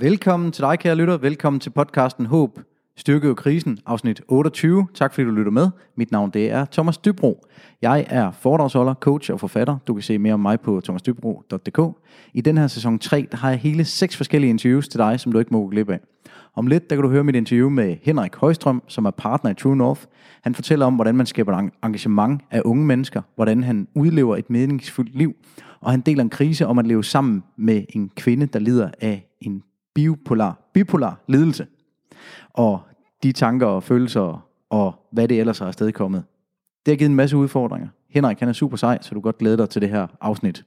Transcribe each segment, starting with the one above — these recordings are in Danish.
Velkommen til dig, kære lytter. Velkommen til podcasten Håb, Styrke og Krisen, afsnit 28. Tak fordi du lytter med. Mit navn det er Thomas Dybro. Jeg er foredragsholder, coach og forfatter. Du kan se mere om mig på thomasdybro.dk. I den her sæson 3, der har jeg hele seks forskellige interviews til dig, som du ikke må gå glip af. Om lidt, der kan du høre mit interview med Henrik Højstrøm, som er partner i True North. Han fortæller om, hvordan man skaber engagement af unge mennesker, hvordan han udlever et meningsfuldt liv, og han deler en krise om at leve sammen med en kvinde, der lider af en bipolar, bipolar lidelse. Og de tanker og følelser og hvad det ellers har afstedkommet. Det har givet en masse udfordringer. Henrik han er super sej, så du kan godt glæde dig til det her afsnit.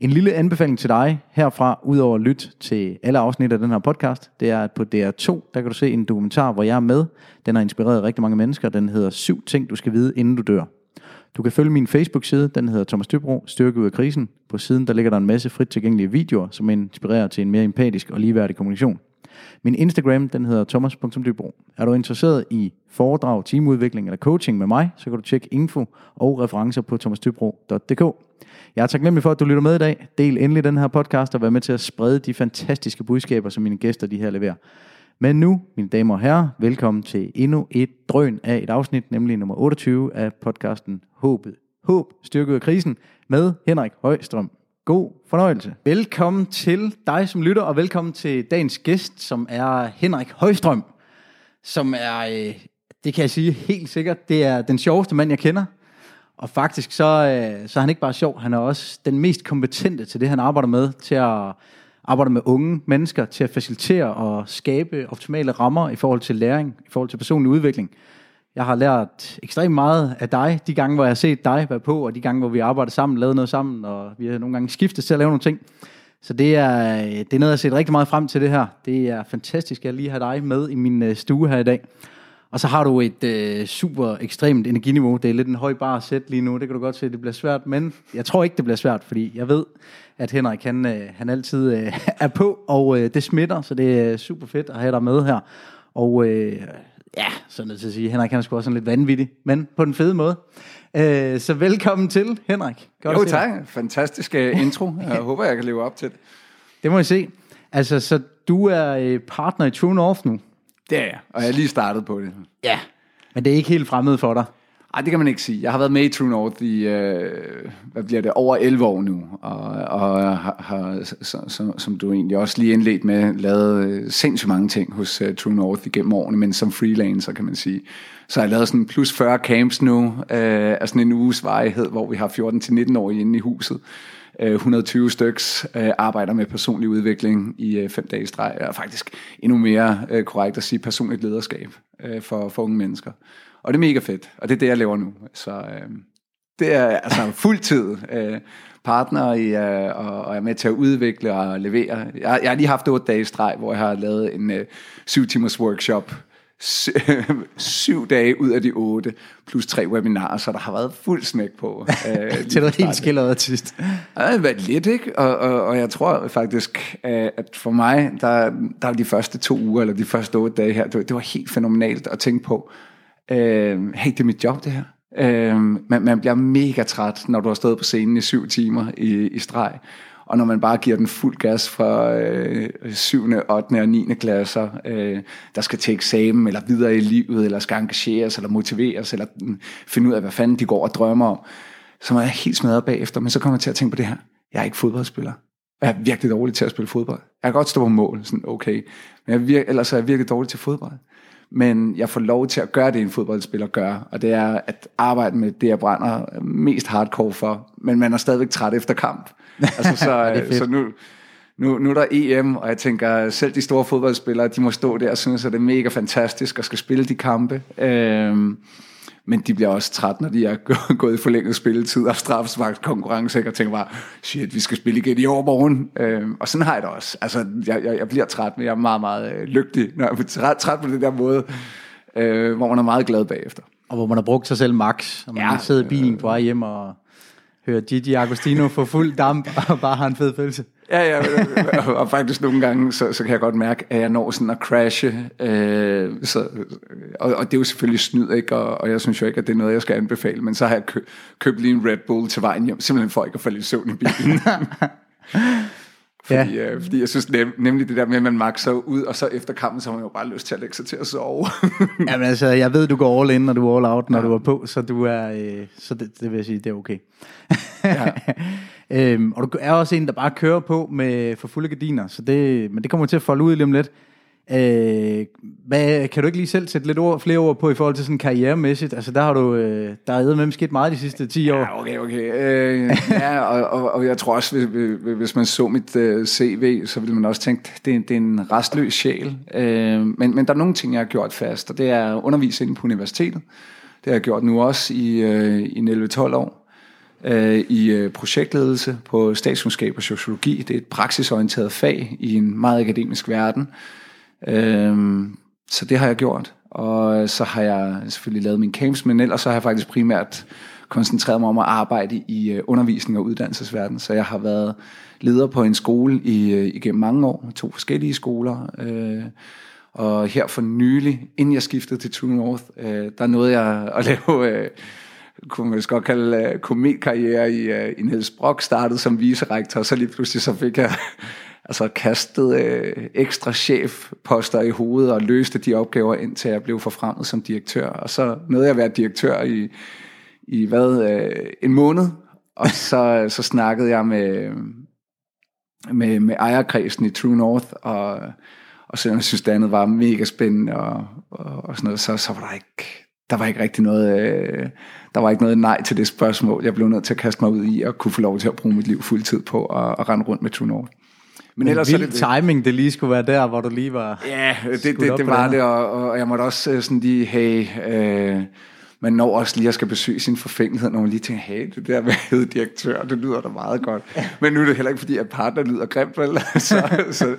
En lille anbefaling til dig herfra, udover at lytte til alle afsnit af den her podcast, det er, at på DR2, der kan du se en dokumentar, hvor jeg er med. Den har inspireret rigtig mange mennesker. Den hedder Syv ting, du skal vide, inden du dør. Du kan følge min Facebook-side, den hedder Thomas Dybro, Styrke ud af krisen. På siden der ligger der en masse frit tilgængelige videoer, som inspirerer til en mere empatisk og ligeværdig kommunikation. Min Instagram, den hedder thomas.dybro. Er du interesseret i foredrag, teamudvikling eller coaching med mig, så kan du tjekke info og referencer på thomasdybro.dk. Jeg er taknemmelig for, at du lytter med i dag. Del endelig den her podcast og vær med til at sprede de fantastiske budskaber, som mine gæster de her leverer. Men nu, mine damer og herrer, velkommen til endnu et drøn af et afsnit, nemlig nummer 28 af podcasten Håbet. Håb, styrket af krisen, med Henrik Højstrøm. God fornøjelse. Velkommen til dig som lytter, og velkommen til dagens gæst, som er Henrik Højstrøm, som er, øh, det kan jeg sige helt sikkert, det er den sjoveste mand, jeg kender. Og faktisk så, øh, så er han ikke bare sjov, han er også den mest kompetente til det, han arbejder med, til at arbejde med unge mennesker, til at facilitere og skabe optimale rammer i forhold til læring, i forhold til personlig udvikling. Jeg har lært ekstremt meget af dig, de gange, hvor jeg har set dig være på, og de gange, hvor vi har arbejdet sammen, lavet noget sammen, og vi har nogle gange skiftet til at lave nogle ting. Så det er, det er noget, jeg har set rigtig meget frem til det her. Det er fantastisk, at jeg lige har dig med i min øh, stue her i dag. Og så har du et øh, super ekstremt energiniveau. Det er lidt en høj bar at sætte lige nu. Det kan du godt se, det bliver svært. Men jeg tror ikke, det bliver svært, fordi jeg ved, at Henrik han, øh, han altid øh, er på, og øh, det smitter. Så det er super fedt at have dig med her. Og øh, ja, så nødt til at sige, Henrik han er sgu også sådan lidt vanvittig, men på den fede måde. Øh, så velkommen til, Henrik. Godt jo, tak. Fantastisk uh, intro. Jeg håber, jeg kan leve op til det. Det må jeg se. Altså, så du er øh, partner i True North nu? Det er jeg, og jeg er lige startet på det. Ja, men det er ikke helt fremmed for dig? Ej, det kan man ikke sige. Jeg har været med i True North i, øh, hvad bliver det, over 11 år nu, og, og har, har så, så, som du egentlig også lige indledt med, lavet øh, sindssygt mange ting hos uh, True North igennem årene, men som freelancer, kan man sige. Så jeg har lavet sådan plus 40 camps nu, øh, af sådan en uges varighed, hvor vi har 14-19 år inde i huset. Øh, 120 styks øh, arbejder med personlig udvikling i øh, fem dage i streg, og faktisk endnu mere korrekt at sige personligt lederskab for, for unge mennesker. Og det er mega fedt, og det er det, jeg laver nu. Så øh, det er altså fuldtid øh, partner i, øh, og, og er med til at udvikle og levere. Jeg, jeg har lige haft otte dage i streg, hvor jeg har lavet en øh, syv timers workshop syv dage ud af de otte, plus tre webinarer, så der har været fuld smæk på. Øh, til noget helt skilleret til sidst. Ja, det har været lidt, ikke? Og, og, og jeg tror faktisk, at for mig, der, der de første to uger, eller de første otte dage her, det, det var helt fænomenalt at tænke på, øh, hey, det er mit job det her. Øh, man, man bliver mega træt, når du har stået på scenen i syv timer i, i streg. Og når man bare giver den fuld gas fra øh, 7., 8. og 9. klasser, øh, der skal til eksamen, eller videre i livet, eller skal engageres, eller motiveres, eller mm, finde ud af, hvad fanden de går og drømmer om, så er jeg helt smadret bagefter. Men så kommer jeg til at tænke på det her. Jeg er ikke fodboldspiller. Jeg er virkelig dårlig til at spille fodbold. Jeg kan godt stå på mål, sådan okay. Men jeg vir- ellers er jeg virkelig dårlig til fodbold men jeg får lov til at gøre det, en fodboldspiller gør, og det er at arbejde med det, jeg brænder mest hardcore for, men man er stadigvæk træt efter kamp. Altså, så, så nu, nu, nu er der EM, og jeg tænker, selv de store fodboldspillere, de må stå der og synes, at det er mega fantastisk at skal spille de kampe. Øhm, men de bliver også træt, når de er gået i forlænget spilletid og straffesmagt konkurrence, og tænker bare, shit, vi skal spille igen i overmorgen. Øhm, og sådan har jeg det også. Altså, jeg, jeg, jeg bliver træt, men jeg er meget, meget øh, lykkelig, når jeg bliver træt, træt på den der måde, øh, hvor man er meget glad bagefter. Og hvor man har brugt sig selv max, og man ja, sidder i bilen på vej hjem og hører Gigi Agostino få fuld damp og bare har en fed følelse. Ja, ja, og faktisk nogle gange, så, så kan jeg godt mærke, at jeg når sådan at crashe. Øh, så, og, og det er jo selvfølgelig snyd, ikke? Og, og jeg synes jo ikke, at det er noget, jeg skal anbefale, men så har jeg kø, købt lige en Red Bull til vejen hjem, simpelthen for ikke at falde i søvn i bilen. Fordi, ja. øh, fordi jeg synes nem, nemlig det der med, at man makser ud, og så efter kampen, så har man jo bare lyst til at lægge sig til at sove. Jamen altså, jeg ved, du går all in, og du er all out, når ja. du er på, så du er, øh, så det, det vil jeg sige, det er okay. ja. Øhm, og du er også en, der bare kører på med for fulde gardiner, så det, men det kommer til at folde ud lige om lidt. Øh, hvad, kan du ikke lige selv sætte lidt ord, flere ord på i forhold til sådan karrieremæssigt? Altså der har du, øh, der er med sket meget de sidste 10 år. Ja, okay, okay. Øh, ja, og, og, og, jeg tror også, hvis, hvis man så mit øh, CV, så ville man også tænke, det, det er en restløs sjæl. Øh, men, men der er nogle ting, jeg har gjort fast, og det er at undervise inde på universitetet. Det har jeg gjort nu også i, øh, i 11-12 år øh, i øh, projektledelse på statskundskab og sociologi. Det er et praksisorienteret fag i en meget akademisk verden. Øh, så det har jeg gjort. Og så har jeg selvfølgelig lavet min camps, men ellers så har jeg faktisk primært koncentreret mig om at arbejde i øh, undervisning og uddannelsesverden. Så jeg har været leder på en skole i, øh, igennem mange år, to forskellige skoler. Øh, og her for nylig, inden jeg skiftede til True North, øh, der nåede jeg at lave, øh, kunne man godt kalde uh, kometkarriere i, uh, i Niels Brock, startede som viserektor, og så lige pludselig så fik jeg altså kastet uh, ekstra chefposter i hovedet og løste de opgaver, indtil jeg blev forfremmet som direktør. Og så nåede jeg at være direktør i, i hvad, uh, en måned, og så, så snakkede jeg med, med, med ejerkredsen i True North, og, og selvom jeg synes, det andet var mega spændende, og, og, og sådan noget, så, så var der ikke, der var ikke rigtig noget, øh, der var ikke noget nej til det spørgsmål. Jeg blev nødt til at kaste mig ud i og kunne få lov til at bruge mit liv fuldtid på at, at rende rundt med True North. Men ellers vild det, timing, det lige skulle være der, hvor du lige var... Ja, det, det, det, det var det, og, og jeg måtte også øh, sådan lige, hey, øh, man når også lige at skal besøge sin forfængelighed, når man lige tænker, hey, det der med direktør, det lyder da meget godt. Men nu er det heller ikke, fordi at partner lyder grimt, vel? så, så,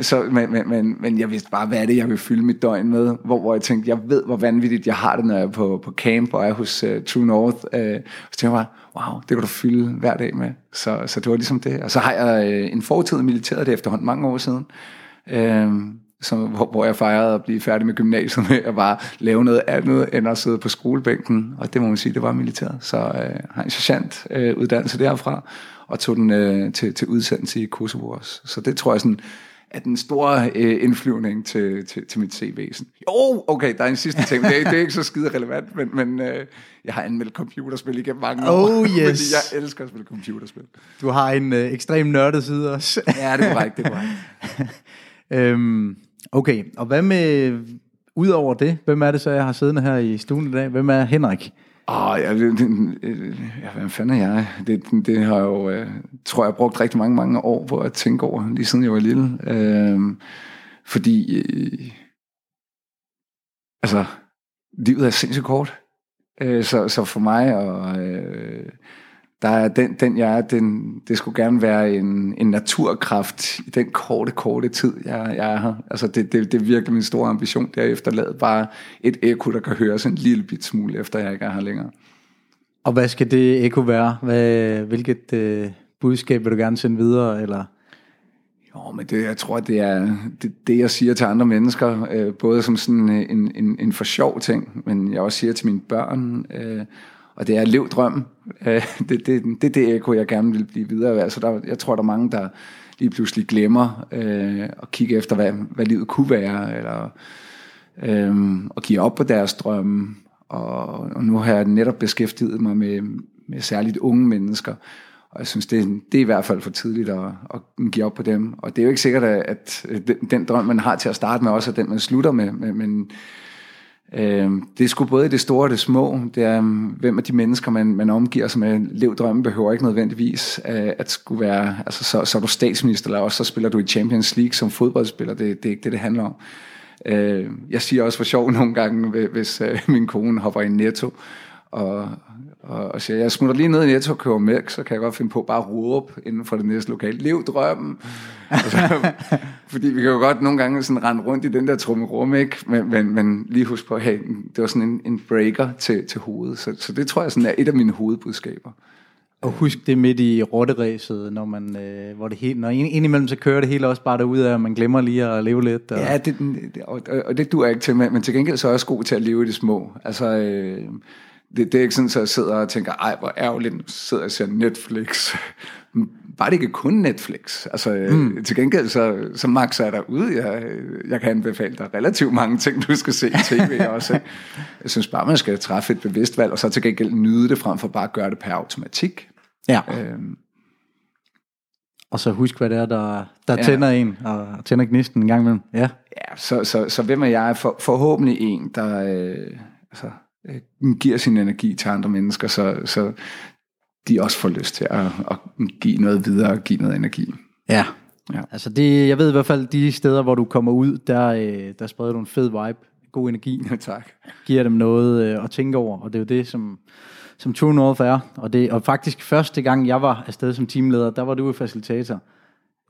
så, men, men, men, men jeg vidste bare, hvad er det, jeg vil fylde mit døgn med? Hvor, hvor jeg tænkte, jeg ved, hvor vanvittigt jeg har det, når jeg er på, på camp og er hos uh, True North. Uh, så tænkte jeg bare, wow, det kan du fylde hver dag med. Så, så det var ligesom det. Og så har jeg uh, en fortid i militæret, det efterhånden mange år siden. Uh, som, hvor, hvor jeg fejrede at blive færdig med gymnasiet med at bare lave noget andet end at sidde på skolebænken. Og det må man sige, det var militæret. Så øh, har en sergeant øh, uddannelse derfra, og tog den øh, til, til udsendelse i Kosovo også. Så det tror jeg sådan, er den store øh, indflyvning til, til, til mit CV. Sådan, jo, okay, der er en sidste ting. Det er, det er ikke så skide relevant, men, men øh, jeg har anmeldt computerspil igennem mange år. Oh, yes. fordi jeg elsker at spille computerspil. Du har en øh, ekstrem nørdet side også. ja, det er korrekt, det er korrekt. øhm, Okay, og hvad med, udover det, hvem er det så, jeg har siddende her i stuen i dag? Hvem er Henrik? Åh, oh, ja, det, det, ja, hvem fanden er jeg? Det, det har jeg jo, øh, tror jeg, brugt rigtig mange, mange år på at tænke over, lige siden jeg var lille. Øh, fordi, øh, altså, livet er sindssygt kort. Øh, så, så for mig og øh, der er den, den jeg er, den, det skulle gerne være en, en naturkraft i den korte, korte tid, jeg, jeg er her. Altså det, det, det er virkelig min store ambition, det er efterladet bare et ekko, der kan høres en lille bit smule, efter jeg ikke er her længere. Og hvad skal det ekko være? Hvad, hvilket øh, budskab vil du gerne sende videre, eller... Jo, men det, jeg tror, det er det, det, jeg siger til andre mennesker, øh, både som sådan en, en, en for sjov ting, men jeg også siger til mine børn, øh, og det er lev drømmen. Øh, det, det, det er det ekko, jeg gerne vil blive videre af. Så der, jeg tror, der er mange, der lige pludselig glemmer øh, at kigge efter, hvad, hvad livet kunne være, eller øh, og give op på deres drømme. Og, og nu har jeg netop beskæftiget mig med, med særligt unge mennesker, og jeg synes, det, det er i hvert fald for tidligt at, at give op på dem. Og det er jo ikke sikkert, at den, den drøm, man har til at starte med, også er den, man slutter med. Men, Øh, det er sgu både det store og det små. Det er, hvem er de mennesker, man, man omgiver sig med. Lev drømmen behøver ikke nødvendigvis øh, at skulle være, altså så, så er du statsminister, eller også så spiller du i Champions League som fodboldspiller. Det, det er ikke det, det handler om. Øh, jeg siger også for sjov nogle gange, hvis øh, min kone hopper i netto, og, og, og siger, jeg smutter lige ned i Netto og køber mælk, så kan jeg godt finde på bare at råbe inden for det næste lokal. Lev drømmen! så, fordi vi kan jo godt nogle gange sådan rende rundt i den der trumme rum, ikke? Men, men, men lige husk på, hey, det var sådan en, en breaker til, til hovedet. Så, så det tror jeg sådan er et af mine hovedbudskaber. Og husk det midt i rotteræset, når man, øh, hvor det helt, når indimellem så kører det hele også bare derud af, at man glemmer lige at leve lidt. Og... Ja, det, og, og det duer ikke til, men til gengæld så er jeg også god til at leve i det små. Altså, øh, det, det er ikke sådan, at jeg sidder og tænker, ej, hvor ærgerligt, nu sidder jeg og ser Netflix. bare det ikke kun Netflix. Altså, mm. til gengæld, så, så Max er derude. Jeg, jeg kan anbefale dig relativt mange ting, du skal se i tv også. Ikke? Jeg synes bare, man skal træffe et bevidst valg, og så til gengæld nyde det, frem for bare at gøre det per automatik. Ja. Øhm. Og så husk, hvad det er, der, der ja. tænder en, og tænder gnisten en gang imellem. Ja, ja så, så, så hvem er jeg? For, forhåbentlig en, der øh, altså, øh, giver sin energi til andre mennesker, så, så de også får lyst til at, at give noget videre og give noget energi. Ja. ja. Altså det, jeg ved i hvert fald, de steder, hvor du kommer ud, der, øh, der spreder du en fed vibe, god energi. Ja, tak. Giver dem noget øh, at tænke over, og det er jo det, som, som True North er. Og, det, og faktisk første gang, jeg var afsted som teamleder, der var du facilitator.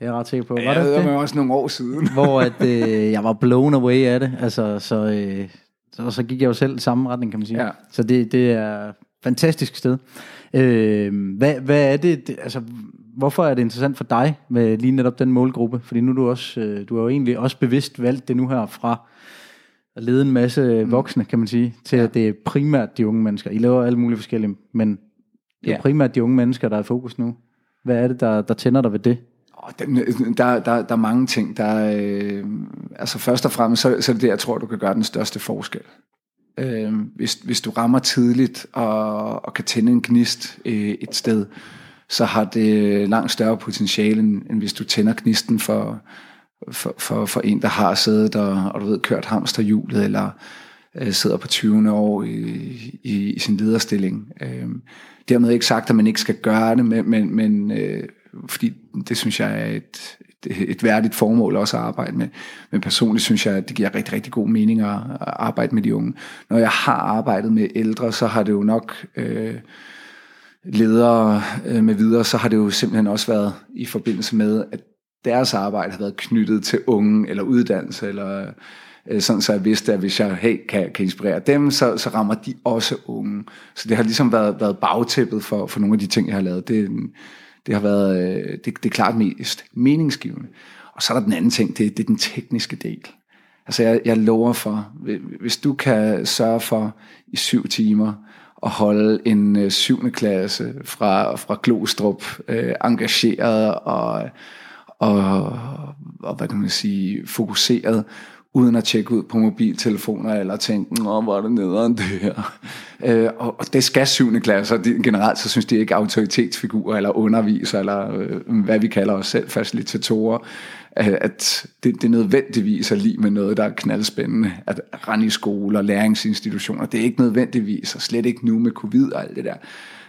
Jeg er ret sikker på. Var ja, det, det var også nogle år siden. hvor at, øh, jeg var blown away af det. Altså, så, øh, så, så gik jeg jo selv i samme retning, kan man sige. Ja. Så det, det er et fantastisk sted. Øh, hvad, hvad er det, det, altså, hvorfor er det interessant for dig med lige netop den målgruppe? Fordi nu er du også, øh, du har jo egentlig også bevidst valgt det nu her fra at lede en masse mm. voksne, kan man sige, til ja. at det er primært de unge mennesker. I laver alle mulige forskellige, men det er ja. primært de unge mennesker, der er i fokus nu. Hvad er det, der, der tænder dig ved det? Øh, der, der, der er mange ting. Der, øh, altså først og fremmest, så, så er det det, jeg tror, du kan gøre den største forskel. Øh, hvis, hvis du rammer tidligt og, og kan tænde en gnist øh, et sted, så har det langt større potentiale, end, end hvis du tænder gnisten for, for, for, for en, der har siddet og, og du ved, kørt hamsterhjulet, eller øh, sidder på 20. år i, i, i sin lederstilling. Øh, dermed ikke sagt, at man ikke skal gøre det, men, men, men øh, fordi det synes jeg er et, et værdigt formål også at arbejde med. Men personligt synes jeg, at det giver rigtig, rigtig god mening at, arbejde med de unge. Når jeg har arbejdet med ældre, så har det jo nok øh, ledere øh, med videre, så har det jo simpelthen også været i forbindelse med, at deres arbejde har været knyttet til unge eller uddannelse, eller øh, sådan så jeg vidste, at hvis jeg hey, kan, kan inspirere dem, så, så rammer de også unge. Så det har ligesom været, været bagtæppet for, for nogle af de ting, jeg har lavet. Det, er, det har været øh, det, det er klart mest meningsgivende. Og så er der den anden ting, det, det er den tekniske del. Altså jeg, jeg lover for, hvis du kan sørge for i syv timer at holde en øh, syvende klasse fra, fra Glostrup øh, engageret og, og, og, hvad kan man sige, fokuseret uden at tjekke ud på mobiltelefoner, eller tænke, nå, hvor er det nederen det her. Øh, og, og det skal syvende klasser. De, generelt så synes de ikke autoritetsfigurer, eller underviser, eller øh, hvad vi kalder os selv, facilitatorer, øh, at det, det nødvendigvis er lige med noget, der er knaldspændende. At rende i skole og læringsinstitutioner, det er ikke nødvendigvis, og slet ikke nu med covid og alt det der.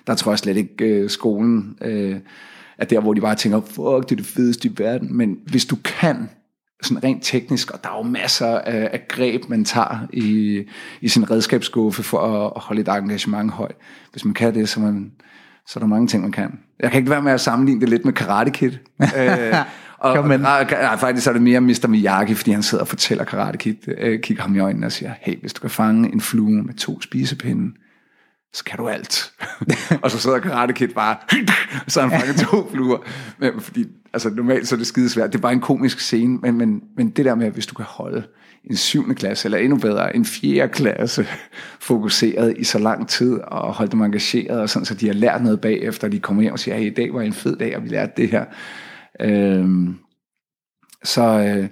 Der tror jeg slet ikke, øh, skolen øh, er der, hvor de bare tænker, fuck, det er det fedeste i verden. Men hvis du kan sådan rent teknisk, og der er jo masser af, af greb, man tager i, i sin redskabsskuffe for at, at holde et engagement højt. Hvis man kan det, så, man, så er der mange ting, man kan. Jeg kan ikke være med at sammenligne det lidt med Karate Kid. øh, og, og, nej, faktisk er det mere Mr. Miyagi, fordi han sidder og fortæller Karate Kid, øh, kigger ham i øjnene og siger, hey, hvis du kan fange en flue med to spisepinde, så kan du alt. og så sidder Karate Kid bare, så han fanger to fluer. Men, fordi, altså normalt så er det skide svært. Det er bare en komisk scene, men, men, men det der med, hvis du kan holde en syvende klasse, eller endnu bedre, en fjerde klasse, fokuseret i så lang tid, og holde dem engageret, og sådan, så de har lært noget bagefter, de kommer hjem og siger, hey, i dag var en fed dag, og vi lærte det her. Øhm, så, øh,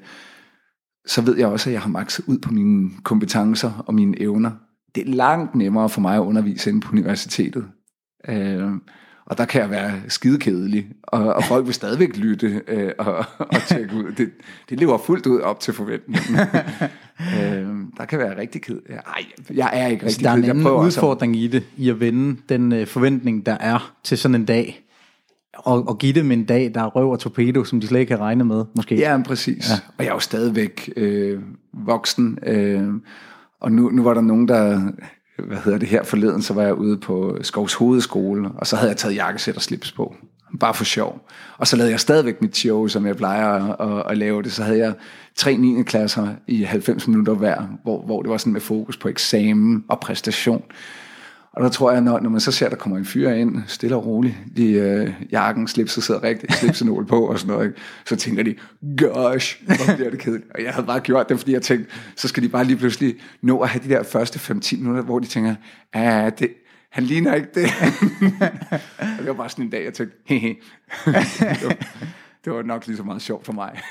så ved jeg også, at jeg har makset ud på mine kompetencer og mine evner, det er langt nemmere for mig at undervise inde på universitetet. Øhm, og der kan jeg være skidekedelig, og, og folk vil stadigvæk lytte øh, og, og tjekke ud. Det, det lever fuldt ud op til forventningen. øh, der kan være rigtig ked. Nej, jeg er ikke rigtig Der er en anden udfordring i det, i at vende den øh, forventning, der er til sådan en dag. Og, og give dem en dag, der er røv og torpedo, som de slet ikke kan regne med, måske. Ja, præcis. Ja. Og jeg er jo stadigvæk øh, voksen, øh, og nu, nu var der nogen, der, hvad hedder det her forleden, så var jeg ude på Skovs Hovedskole, og så havde jeg taget jakkesæt og slips på. Bare for sjov. Og så lavede jeg stadigvæk mit show, som jeg plejer at, at, at lave det. Så havde jeg tre 9. klasser i 90 minutter hver, hvor, hvor det var sådan med fokus på eksamen og præstation. Og der tror jeg, når, når man så ser, at der kommer en fyr ind, stille og roligt, de øh, jakken, slipset sidder rigtigt, slipsenål på og sådan noget, ikke? så tænker de, gosh, hvor bliver det kedeligt. Og jeg havde bare gjort det, fordi jeg tænkte, så skal de bare lige pludselig nå at have de der første 5-10 minutter, hvor de tænker, ja, det, han ligner ikke det. og det var bare sådan en dag, jeg tænkte, hehe. det, var, det var nok lige så meget sjovt for mig.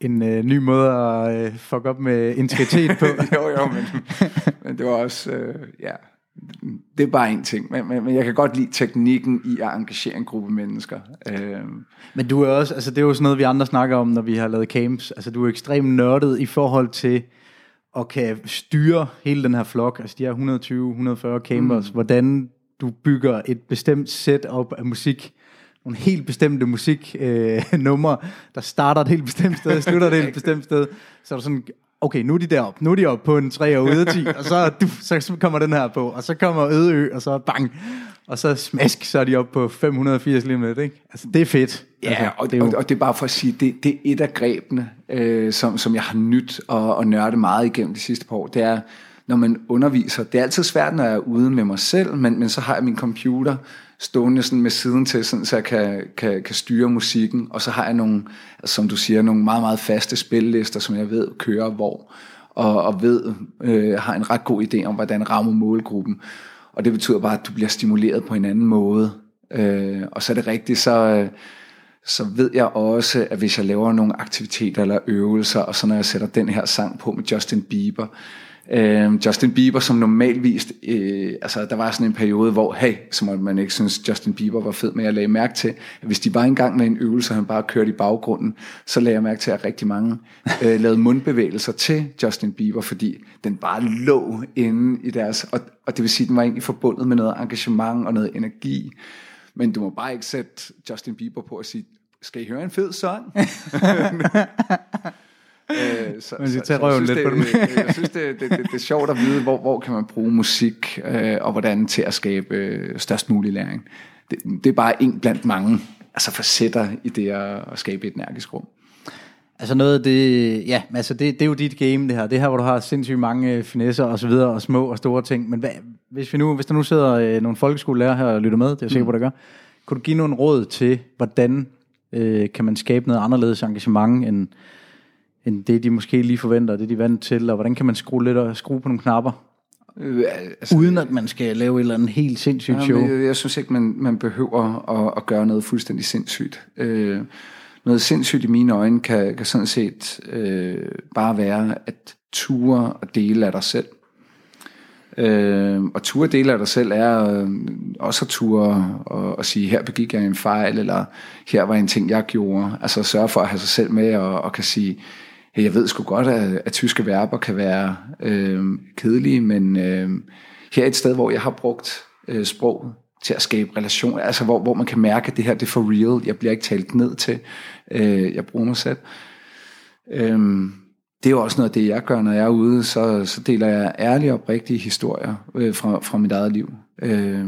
En øh, ny måde at øh, fuck op med integritet på. jo, jo, men, men det var også, øh, ja, det er bare en ting, men, men, men jeg kan godt lide teknikken i at engagere en gruppe mennesker. Øh. Men du er også, altså det er jo sådan noget, vi andre snakker om, når vi har lavet camps. Altså du er ekstremt nørdet i forhold til at kan styre hele den her flok, altså de her 120-140 campers, mm. hvordan du bygger et bestemt set op af musik, nogle helt bestemte musiknumre, øh, der starter et helt bestemt sted, slutter et helt bestemt sted, så er du sådan, okay, nu er de deroppe, nu er de oppe på en 3 og ude af 10, og så, du, så kommer den her på, og så kommer Ødeø, og så bang, og så smask, så er de oppe på 580 lige med ikke? Altså, det er fedt. Ja, altså, og, det er jo... og, og det er bare for at sige, det, det er et af grebene, øh, som, som jeg har nyt og, og nørdet meget igennem de sidste par år. Det er, når man underviser, det er altid svært, når jeg er ude med mig selv, men, men så har jeg min computer stående sådan med siden til, sådan, så jeg kan, kan, kan styre musikken, og så har jeg nogle, som du siger, nogle meget, meget faste spillister, som jeg ved kører hvor, og, og ved, øh, har en ret god idé om, hvordan rammer målgruppen. Og det betyder bare, at du bliver stimuleret på en anden måde. Øh, og så er det rigtigt, så, øh, så ved jeg også, at hvis jeg laver nogle aktiviteter eller øvelser, og så når jeg sætter den her sang på med Justin Bieber, Øh, Justin Bieber, som normalvis, øh, altså der var sådan en periode, hvor, hey, så måtte man ikke synes, Justin Bieber var fed, men jeg lagde mærke til, at hvis de var engang med en øvelse, og han bare kørte i baggrunden, så lagde jeg mærke til, at rigtig mange øh, lavede mundbevægelser til Justin Bieber, fordi den bare lå inde i deres, og, og det vil sige, at den var egentlig forbundet med noget engagement og noget energi, men du må bare ikke sætte Justin Bieber på og sige, skal I høre en fed sang? Øh, så, Men så, tager røven lidt det, på dem. jeg synes, det, det, det, det er sjovt at vide, hvor, hvor kan man bruge musik, øh, og hvordan til at skabe øh, størst mulig læring. Det, det er bare en blandt mange altså facetter i det at, at skabe et energisk rum. Altså noget af det, ja, altså det, det er jo dit game det her. Det her, hvor du har sindssygt mange øh, finesser og så videre, og små og store ting. Men hvad, hvis, vi nu, hvis der nu sidder øh, nogle folkeskolelærer her og lytter med, det er jeg sikker på, der gør. Kunne du give nogle råd til, hvordan øh, kan man skabe noget anderledes engagement, end, end det, de måske lige forventer, det de er vant til, og hvordan kan man skrue lidt og skrue på nogle knapper? Øh, altså, uden at man skal lave et eller andet helt sindssygt show. Jeg, jeg synes ikke, man, man behøver at, at gøre noget fuldstændig sindssygt. Øh, noget sindssygt i mine øjne kan, kan sådan set øh, bare være at ture og dele af dig selv. Øh, og ture og dele af dig selv er øh, også at ture og, og sige, her begik jeg en fejl, eller her var en ting, jeg gjorde. Altså sørge for at have sig selv med og, og kan sige, jeg ved sgu godt, at, at tyske verber kan være øh, kedelige, men øh, her er et sted, hvor jeg har brugt øh, sproget til at skabe relationer, altså hvor, hvor man kan mærke, at det her det er for real, jeg bliver ikke talt ned til, øh, jeg bruger mig selv. Øh, det er jo også noget af det, jeg gør, når jeg er ude, så, så deler jeg ærlige og oprigtige historier øh, fra, fra mit eget liv. Øh,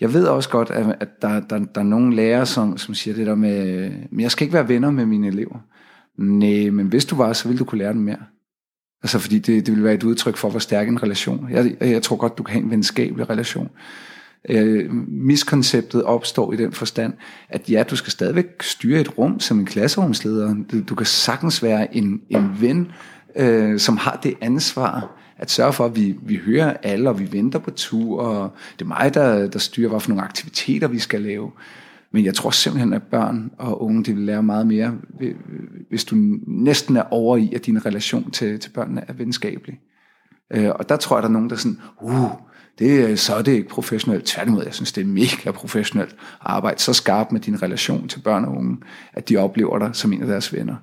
jeg ved også godt, at, at der, der, der er nogle lærere, som, som siger det der med, øh, men jeg skal ikke være venner med mine elever. Nej, men hvis du var, så ville du kunne lære dem mere. Altså fordi det, det vil være et udtryk for, hvor stærk en relation. Jeg, jeg tror godt, du kan have en venskabelig relation. Øh, miskonceptet opstår i den forstand, at ja, du skal stadigvæk styre et rum som en klasserumsleder. Du, du kan sagtens være en, en ven, øh, som har det ansvar at sørge for, at vi, vi hører alle, og vi venter på tur, og det er mig, der, der styrer, hvad for nogle aktiviteter vi skal lave. Men jeg tror simpelthen, at børn og unge de vil lære meget mere, hvis du næsten er over i, at din relation til, til børnene er venskabelig. Øh, og der tror jeg, der er nogen, der er sådan, uh, det, så er det ikke professionelt. Tværtimod, jeg synes, det er mega professionelt at arbejde så skarpt med din relation til børn og unge, at de oplever dig som en af deres venner.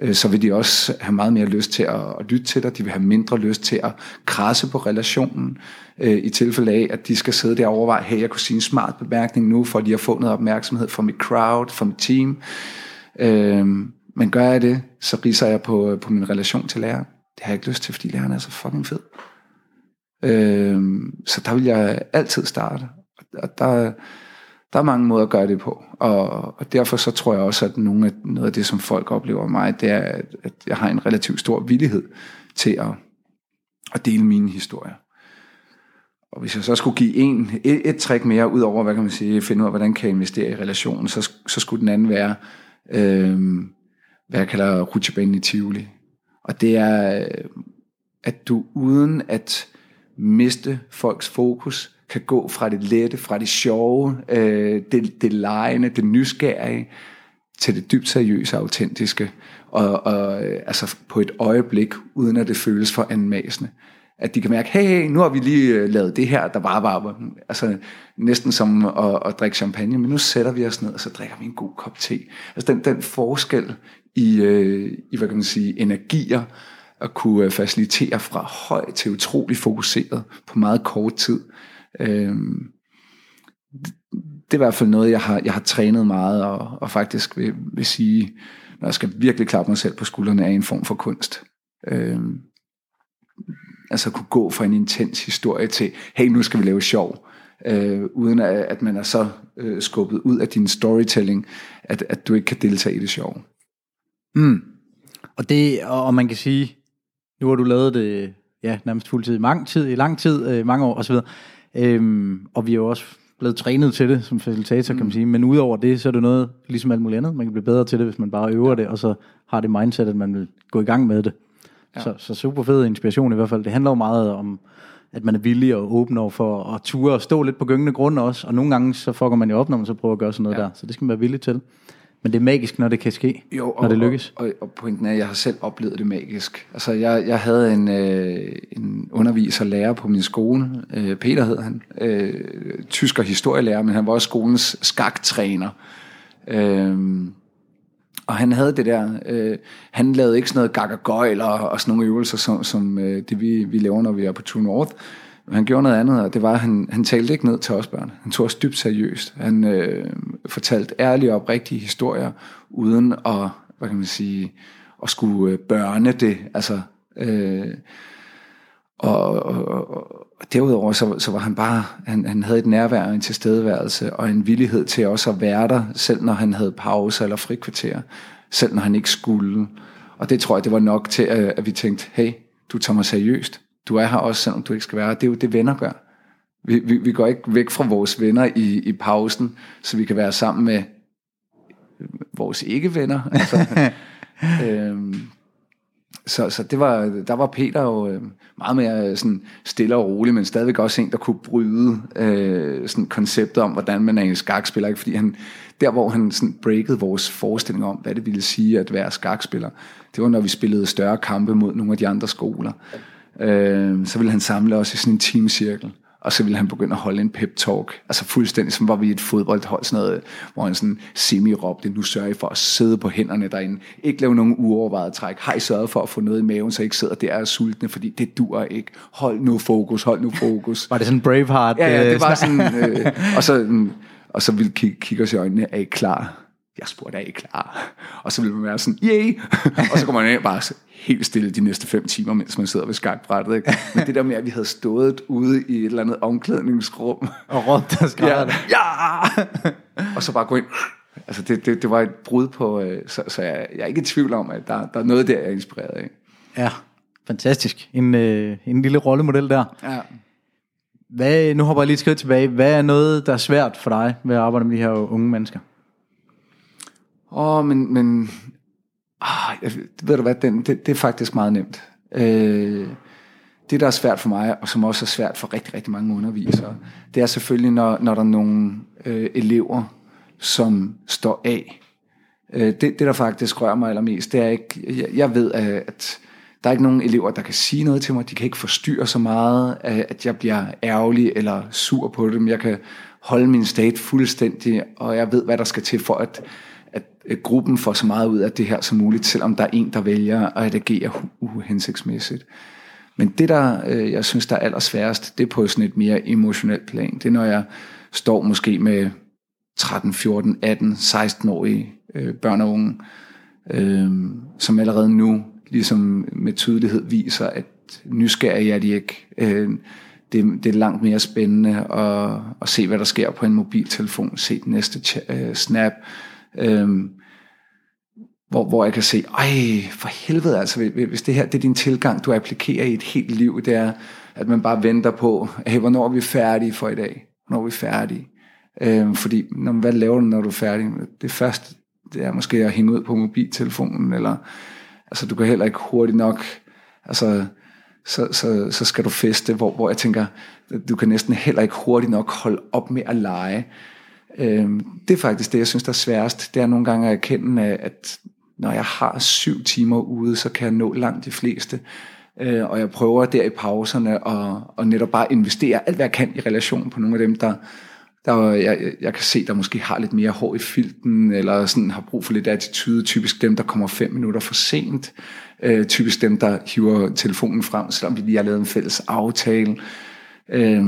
Øh, så vil de også have meget mere lyst til at, at lytte til dig. De vil have mindre lyst til at krasse på relationen. Øh, I tilfælde af, at de skal sidde der og overveje, hey, jeg kunne sige en smart bemærkning nu, for lige at få noget opmærksomhed fra mit crowd, fra mit team. Øh, men gør jeg det, så riser jeg på, øh, på min relation til læreren. Det har jeg ikke lyst til, fordi læreren er så fucking fed. Øh, så der vil jeg altid starte. Og der, der er mange måder at gøre det på, og, og derfor så tror jeg også, at nogle af, noget af det, som folk oplever mig, det er, at, at jeg har en relativt stor villighed til at, at dele mine historier. Og hvis jeg så skulle give en, et, et trick mere, ud over, hvad kan man sige, finde ud af, hvordan kan jeg investere i relationen, så, så skulle den anden være, øh, hvad jeg kalder rutsjebanen i Tivoli. Og det er, øh, at du uden at miste folks fokus, kan gå fra det lette, fra det sjove, øh, det, det lejende, det nysgerrige, til det dybt seriøse og autentiske, og, og øh, altså på et øjeblik, uden at det føles for anmasende. At de kan mærke, hey, hey nu har vi lige øh, lavet det her, der bare var altså, næsten som at, at drikke champagne, men nu sætter vi os ned, og så drikker vi en god kop te. Altså den, den forskel i, øh, i, hvad kan man sige, energier, at kunne øh, facilitere fra høj til utrolig fokuseret på meget kort tid. Øh, det er i hvert fald noget, jeg har, jeg har trænet meget, og, og faktisk vil, vil sige, når jeg skal virkelig klappe mig selv på skuldrene, er en form for kunst. Øh, altså kunne gå fra en intens historie til, hey, nu skal vi lave sjov, øh, uden at, at man er så øh, skubbet ud af din storytelling, at, at du ikke kan deltage i det sjov. Mm. Og det, og man kan sige, nu har du lavet det ja, nærmest fuldtid i mange tid, i lang tid, øh, mange år osv., øhm, og vi er jo også blevet trænet til det som facilitator, mm. kan man mm. sige. Men udover det, så er det noget, ligesom alt muligt andet. Man kan blive bedre til det, hvis man bare øver ja. det, og så har det mindset, at man vil gå i gang med det. Ja. Så, så super fed inspiration i hvert fald. Det handler jo meget om, at man er villig og åben over for at ture og stå lidt på gyngende grund også. Og nogle gange så fucker man jo op, når man så prøver at gøre sådan noget ja. der. Så det skal man være villig til. Men det er magisk, når det kan ske, jo, og, når det lykkes. Og, og, og pointen er, at jeg har selv oplevet det magisk. Altså, jeg, jeg havde en, øh, en underviser, lærer på min skole, øh, Peter hed han, øh, tysker historielærer, men han var også skolens skaktræner. Øh, og han havde det der, øh, han lavede ikke sådan noget gag og, og sådan nogle øvelser, som, som øh, det vi, vi laver, når vi er på True North. Han gjorde noget andet, og det var, at han, han talte ikke ned til os børn. Han tog os dybt seriøst. Han øh, fortalte ærlige og oprigtige historier, uden at, hvad kan man sige, at skulle øh, børne det. Altså, øh, og, og, og, derudover så, så var han bare, han, han havde et nærvær og en tilstedeværelse, og en villighed til også at være der, selv når han havde pause eller frikvarter, selv når han ikke skulle. Og det tror jeg, det var nok til, at, at vi tænkte, hey, du tager mig seriøst du er her også, selvom du ikke skal være Det er jo det, venner gør. Vi, vi, vi går ikke væk fra vores venner i, i pausen, så vi kan være sammen med vores ikke-venner. Altså, øhm, så, så det var, der var Peter jo øh, meget mere sådan stille og rolig, men stadigvæk også en, der kunne bryde øh, sådan konceptet om, hvordan man er en skakspiller. Ikke? Fordi han, der, hvor han sådan breakede vores forestilling om, hvad det ville sige at være skakspiller, det var, når vi spillede større kampe mod nogle af de andre skoler øh, så ville han samle os i sådan en teamcirkel, og så ville han begynde at holde en pep-talk, altså fuldstændig som var vi et fodboldhold, sådan noget, hvor han sådan semi-råbte, nu sørger I for at sidde på hænderne derinde, ikke lave nogen uovervejet træk, har I sørget for at få noget i maven, så I ikke sidder der og er sultne, fordi det dur ikke, hold nu fokus, hold nu fokus. Var det sådan Braveheart? Ja, ja, det var øh, sådan, øh, og så, og så ville kigge, kigge os i øjnene, er I klar? Jeg spurgte, er I klar? Og så ville man være sådan, yay! og så kommer man ind bare helt stille de næste fem timer, mens man sidder ved skakbrættet. Ikke? Men det der med, at vi havde stået ude i et eller andet omklædningsrum. Og råbt og ja, ja! og så bare gå ind. Altså det, det, det var et brud på, øh, så, så jeg, jeg er ikke i tvivl om, at der, der er noget der, jeg er inspireret af. Ja, fantastisk. En, øh, en lille rollemodel der. Ja. Hvad, nu hopper jeg lige et skridt tilbage. Hvad er noget, der er svært for dig ved at arbejde med de her unge mennesker? Åh, oh, men, men ah, jeg, ved du hvad, den, det, det er faktisk meget nemt. Øh, det, der er svært for mig, og som også er svært for rigtig, rigtig mange undervisere, det er selvfølgelig, når, når der er nogle øh, elever, som står af. Øh, det, det, der faktisk rører mig allermest, det er ikke, jeg, jeg ved, at der er ikke nogen elever, der kan sige noget til mig. De kan ikke forstyrre så meget, øh, at jeg bliver ærgerlig eller sur på dem. Jeg kan holde min state fuldstændig, og jeg ved, hvad der skal til for, at at gruppen får så meget ud af det her som muligt, selvom der er en, der vælger at agere uhensigtsmæssigt. Men det, der øh, jeg synes, der er allersværest, det er på sådan et mere emotionelt plan. Det er, når jeg står måske med 13, 14, 18, 16-årige øh, børn og unge, øh, som allerede nu ligesom med tydelighed viser, at nysgerrige er de ikke. Øh, det, det er langt mere spændende at, at se, hvad der sker på en mobiltelefon, se den næste uh, snap, Øhm, hvor, hvor jeg kan se, ej, for helvede altså, hvis det her det er din tilgang, du applikerer i et helt liv, det er, at man bare venter på, hey, hvornår er vi færdige for i dag? Hvornår er vi færdige? Øhm, fordi, når, hvad laver du, når du er færdig? Det første, det er måske at hænge ud på mobiltelefonen, eller, altså du kan heller ikke hurtigt nok, altså, så, så, så skal du feste, hvor, hvor jeg tænker, du kan næsten heller ikke hurtigt nok holde op med at lege. Øh, det er faktisk det, jeg synes, der er sværest. Det er nogle gange at erkende, at når jeg har syv timer ude, så kan jeg nå langt de fleste. Øh, og jeg prøver der i pauserne at, at netop bare investere alt, hvad jeg kan i relation på nogle af dem, der, der jeg, jeg kan se, der måske har lidt mere hår i filten, eller sådan har brug for lidt attitude. Typisk dem, der kommer fem minutter for sent. Øh, typisk dem, der hiver telefonen frem, selvom vi lige har lavet en fælles aftale. Øh,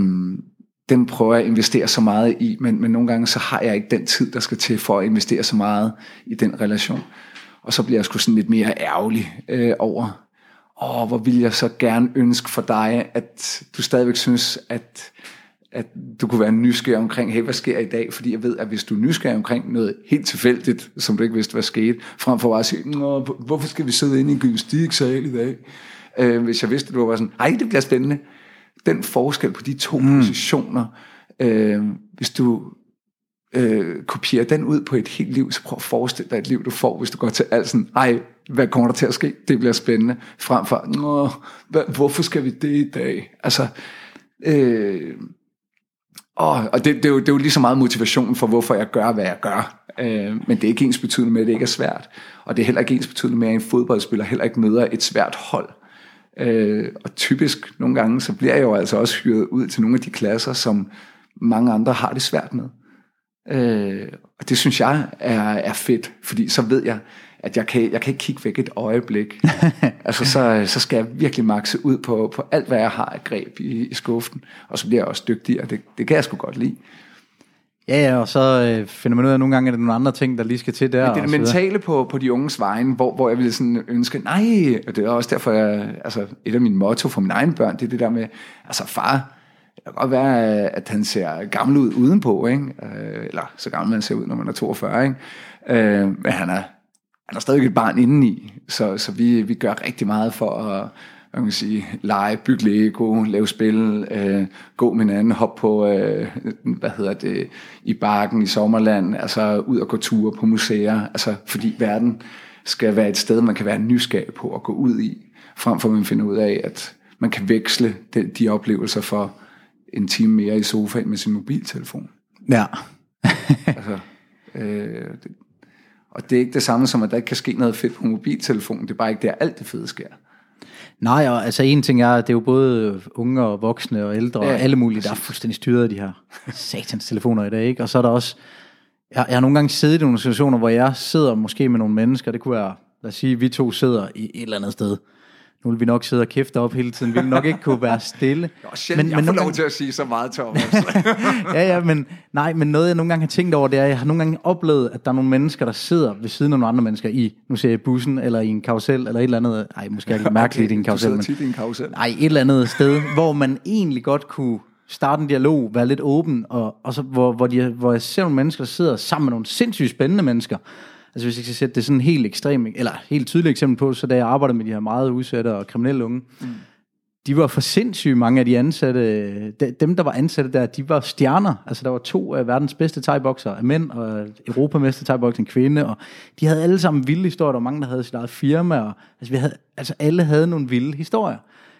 den prøver jeg at investere så meget i, men, men nogle gange så har jeg ikke den tid, der skal til for at investere så meget i den relation. Og så bliver jeg sgu sådan lidt mere ærgerlig øh, over, åh, hvor vil jeg så gerne ønske for dig, at du stadigvæk synes, at, at du kunne være nysgerrig omkring, hey, hvad sker i dag? Fordi jeg ved, at hvis du er nysgerrig omkring noget helt tilfældigt, som du ikke vidste, hvad skete, frem for at sige, Nå, hvorfor skal vi sidde inde i en gymnastiksal i dag? Øh, hvis jeg vidste, at du var sådan, ej, det bliver spændende. Den forskel på de to mm. positioner, øh, hvis du øh, kopierer den ud på et helt liv, så prøv at forestille dig et liv, du får, hvis du går til alt sådan, ej, hvad kommer der til at ske? Det bliver spændende. Frem for, Nå, hvad, hvorfor skal vi det i dag? Altså, øh, åh, og det, det, er jo, det er jo lige så meget motivationen for, hvorfor jeg gør, hvad jeg gør. Øh, men det er ikke ens betydende med, at det ikke er svært. Og det er heller ikke ens betydende med, at en fodboldspiller heller ikke møder et svært hold. Øh, og typisk nogle gange, så bliver jeg jo altså også hyret ud til nogle af de klasser, som mange andre har det svært med. Øh, og det synes jeg er, er fedt, fordi så ved jeg, at jeg kan, jeg kan ikke kigge væk et øjeblik. altså så, så skal jeg virkelig makse ud på, på alt, hvad jeg har af greb i, i skuffen, og så bliver jeg også dygtig, og det, det kan jeg sgu godt lide. Ja, ja, og så øh, finder man ud af, at nogle gange er der nogle andre ting, der lige skal til der. Men det er det mentale på, på de unges vejen, hvor, hvor jeg ville sådan ønske, nej, og det er også derfor, jeg, altså et af mine motto for mine egne børn, det er det der med, altså far, det kan godt være, at han ser gammel ud udenpå, ikke? Øh, eller så gammel man ser ud, når man er 42, ikke? Øh, men han er, han er stadig et barn indeni, så, så vi, vi gør rigtig meget for at hvad kan sige, lege, bygge Lego, lave spil, øh, gå med hinanden, hoppe på, øh, hvad hedder det, i barken i sommerland, altså ud og gå ture på museer, altså fordi verden skal være et sted, man kan være nysgerrig på at gå ud i, frem for at man finder ud af, at man kan veksle de, de oplevelser for en time mere i sofaen med sin mobiltelefon. Ja. altså, øh, det, og det er ikke det samme som, at der ikke kan ske noget fedt på mobiltelefonen. Det er bare ikke der, alt det fede sker. Nej, og altså en ting er, det er jo både unge og voksne og ældre ja, og alle mulige, der er fuldstændig styret af de her satans telefoner i dag, ikke? Og så er der også, jeg, jeg har nogle gange siddet i nogle situationer, hvor jeg sidder måske med nogle mennesker, det kunne være, lad os sige, vi to sidder i et eller andet sted, nu vil vi nok sidde og kæfte op hele tiden. Vi vil nok ikke kunne være stille. Jo, men, jeg men får lov gange... til at sige så meget, Thomas. ja, ja, men, nej, men noget jeg nogle gange har tænkt over, det er, at jeg har nogle gange oplevet, at der er nogle mennesker, der sidder ved siden af nogle andre mennesker i, nu ser jeg bussen, eller i en karusel, eller et eller andet, nej, måske er det mærkeligt okay, i en karusel. Du men, i en karusel. Nej, et eller andet sted, hvor man egentlig godt kunne starte en dialog, være lidt åben, og, og så, hvor, hvor, de, hvor jeg ser nogle mennesker, der sidder sammen med nogle sindssygt spændende mennesker, Altså hvis jeg skal sætte det sådan helt ekstremt, eller helt tydeligt eksempel på, så da jeg arbejdede med de her meget udsatte og kriminelle unge, mm. de var for sindssyge mange af de ansatte, dem der var ansatte der, de var stjerner. Altså der var to af verdens bedste thai af mænd, og europamester thai en kvinde, og de havde alle sammen vilde historier, der var mange, der havde sit eget firma, og altså, vi havde, altså alle havde nogle vilde historier.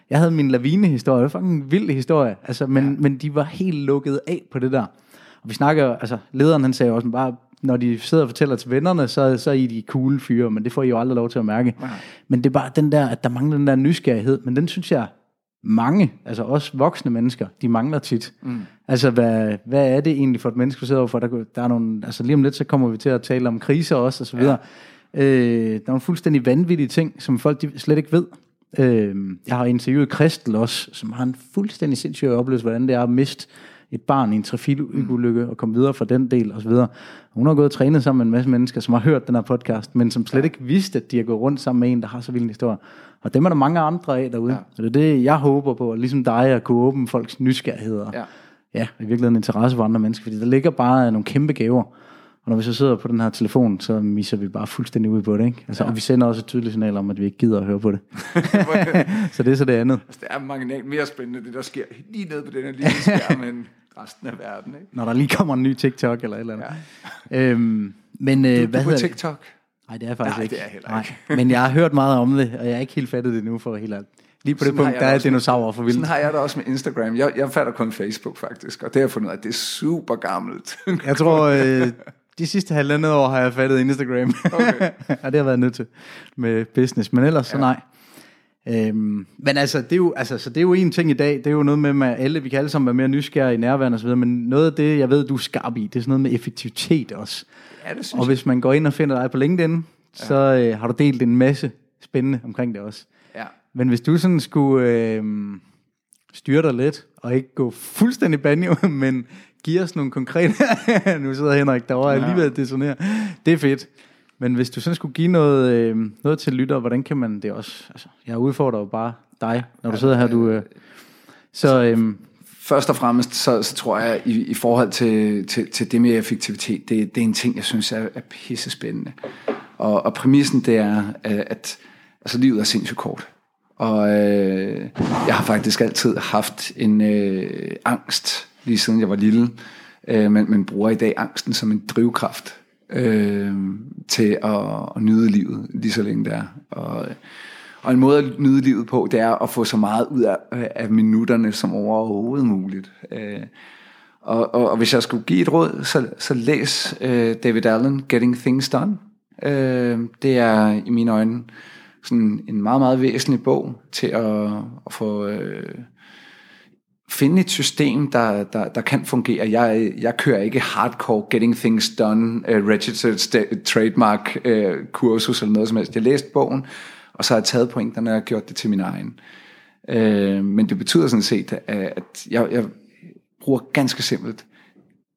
Jeg havde min lavine-historie, det var en vild historie, altså, men, ja. men de var helt lukket af på det der. Og vi snakker, altså lederen han sagde også, bare når de sidder og fortæller til vennerne, så, så er I de cool fyre, men det får I jo aldrig lov til at mærke. Nej. Men det er bare den der, at der mangler den der nysgerrighed, men den synes jeg, mange, altså også voksne mennesker, de mangler tit. Mm. Altså, hvad, hvad er det egentlig for et menneske, du sidder overfor? Der, der er nogle, altså lige om lidt, så kommer vi til at tale om kriser også, og så videre. Ja. Øh, der er nogle fuldstændig vanvittige ting, som folk de slet ikke ved. Øh, jeg har interviewet Kristel også, som har en fuldstændig sindssyg oplevelse, hvordan det er at miste et barn i en trafikulykke og komme videre fra den del osv. Hun har gået og trænet sammen med en masse mennesker, som har hørt den her podcast, men som slet ikke vidste, at de har gået rundt sammen med en, der har så vild en historie. Og dem er der mange andre af derude. Ja. Så det er det, jeg håber på, ligesom dig, at kunne åbne folks nysgerrigheder. Ja. ja, i virkeligheden interesse for andre mennesker, fordi der ligger bare nogle kæmpe gaver. Og når vi så sidder på den her telefon, så misser vi bare fuldstændig ud på det. Ikke? Altså, ja. Og vi sender også et tydeligt signal om, at vi ikke gider at høre på det. så det er så det andet. Altså, det er mange mere spændende, det der sker lige nede på den her lille skærm, end resten af verden. Ikke? Når der lige kommer en ny TikTok eller et eller andet. Ja. Øhm, men, øh, du, hvad du på TikTok? Nej, det er faktisk Nej, ikke. det er heller ikke. Nej. Men jeg har hørt meget om det, og jeg har ikke helt fattet det nu for helt alt. Lige på det Sådan har punkt, der det er dinosaurer for vildt. Sådan har jeg det også med Instagram. Jeg, jeg fatter kun Facebook faktisk, og det har jeg fundet ud af, at det er super gammelt. Jeg tror, øh, de sidste halvandet år har jeg fattet Instagram. Okay. og det har jeg været nødt til med business. Men ellers, ja. så nej. Øhm, men altså, det er jo, altså, så det er jo en ting i dag, det er jo noget med, med alle, vi kan alle sammen være mere nysgerrige i nærværende osv., men noget af det, jeg ved, du er skarp i, det er sådan noget med effektivitet også. ja, det synes Og hvis man går ind og finder dig på LinkedIn, ja. så øh, har du delt en masse spændende omkring det også. Ja. Men hvis du sådan skulle øh, styre dig lidt, og ikke gå fuldstændig banjo, men give os nogle konkrete... nu sidder Henrik derovre ja. alligevel det sådan her. Det er fedt. Men hvis du sådan skulle give noget, øh, noget til lytter, hvordan kan man det også... Altså, jeg udfordrer jo bare dig, når du sidder her. Du, øh, så øh, Først og fremmest, så, så tror jeg, i, i forhold til, til, til det med effektivitet, det, det er en ting, jeg synes er, er pisse spændende. Og, og præmissen, det er, øh, at altså, livet er sindssygt kort. Og øh, jeg har faktisk altid haft en øh, angst, lige siden jeg var lille, øh, men, men bruger i dag angsten som en drivkraft øh, til at, at nyde livet, lige så længe det er. Og, og en måde at nyde livet på, det er at få så meget ud af, af minutterne som overhovedet muligt. Øh, og, og, og hvis jeg skulle give et råd, så, så læs øh, David Allen, Getting Things Done. Øh, det er i mine øjne sådan en meget, meget væsentlig bog til at, at få... Øh, finde et system, der, der, der kan fungere. Jeg, jeg kører ikke hardcore getting things done, uh, registered st- trademark uh, kursus eller noget som helst. Jeg læste bogen, og så har jeg taget pointerne og gjort det til min egen. Uh, men det betyder sådan set, uh, at jeg, jeg bruger ganske simpelt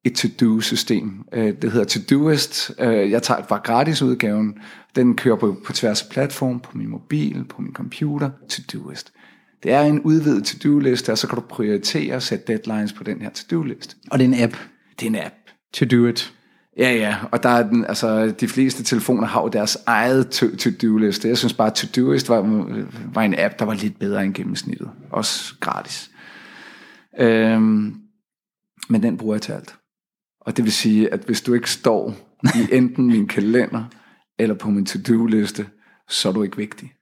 et to-do-system. Uh, det hedder Todoist. Uh, jeg tager bare gratis udgaven. Den kører på, på tværs af platform, på min mobil, på min computer. Todoist. Det er en udvidet to-do-liste, og så kan du prioritere og sætte deadlines på den her to-do-liste. og det er en app. Det er en app. To do it. Ja, ja, og der er den, altså, de fleste telefoner har jo deres eget to- to-do-liste. Jeg synes bare, at to-do-list var, var en app, der var lidt bedre end gennemsnittet. Også gratis. Øhm, men den bruger jeg til alt. Og det vil sige, at hvis du ikke står i enten min kalender eller på min to-do-liste, så er du ikke vigtig.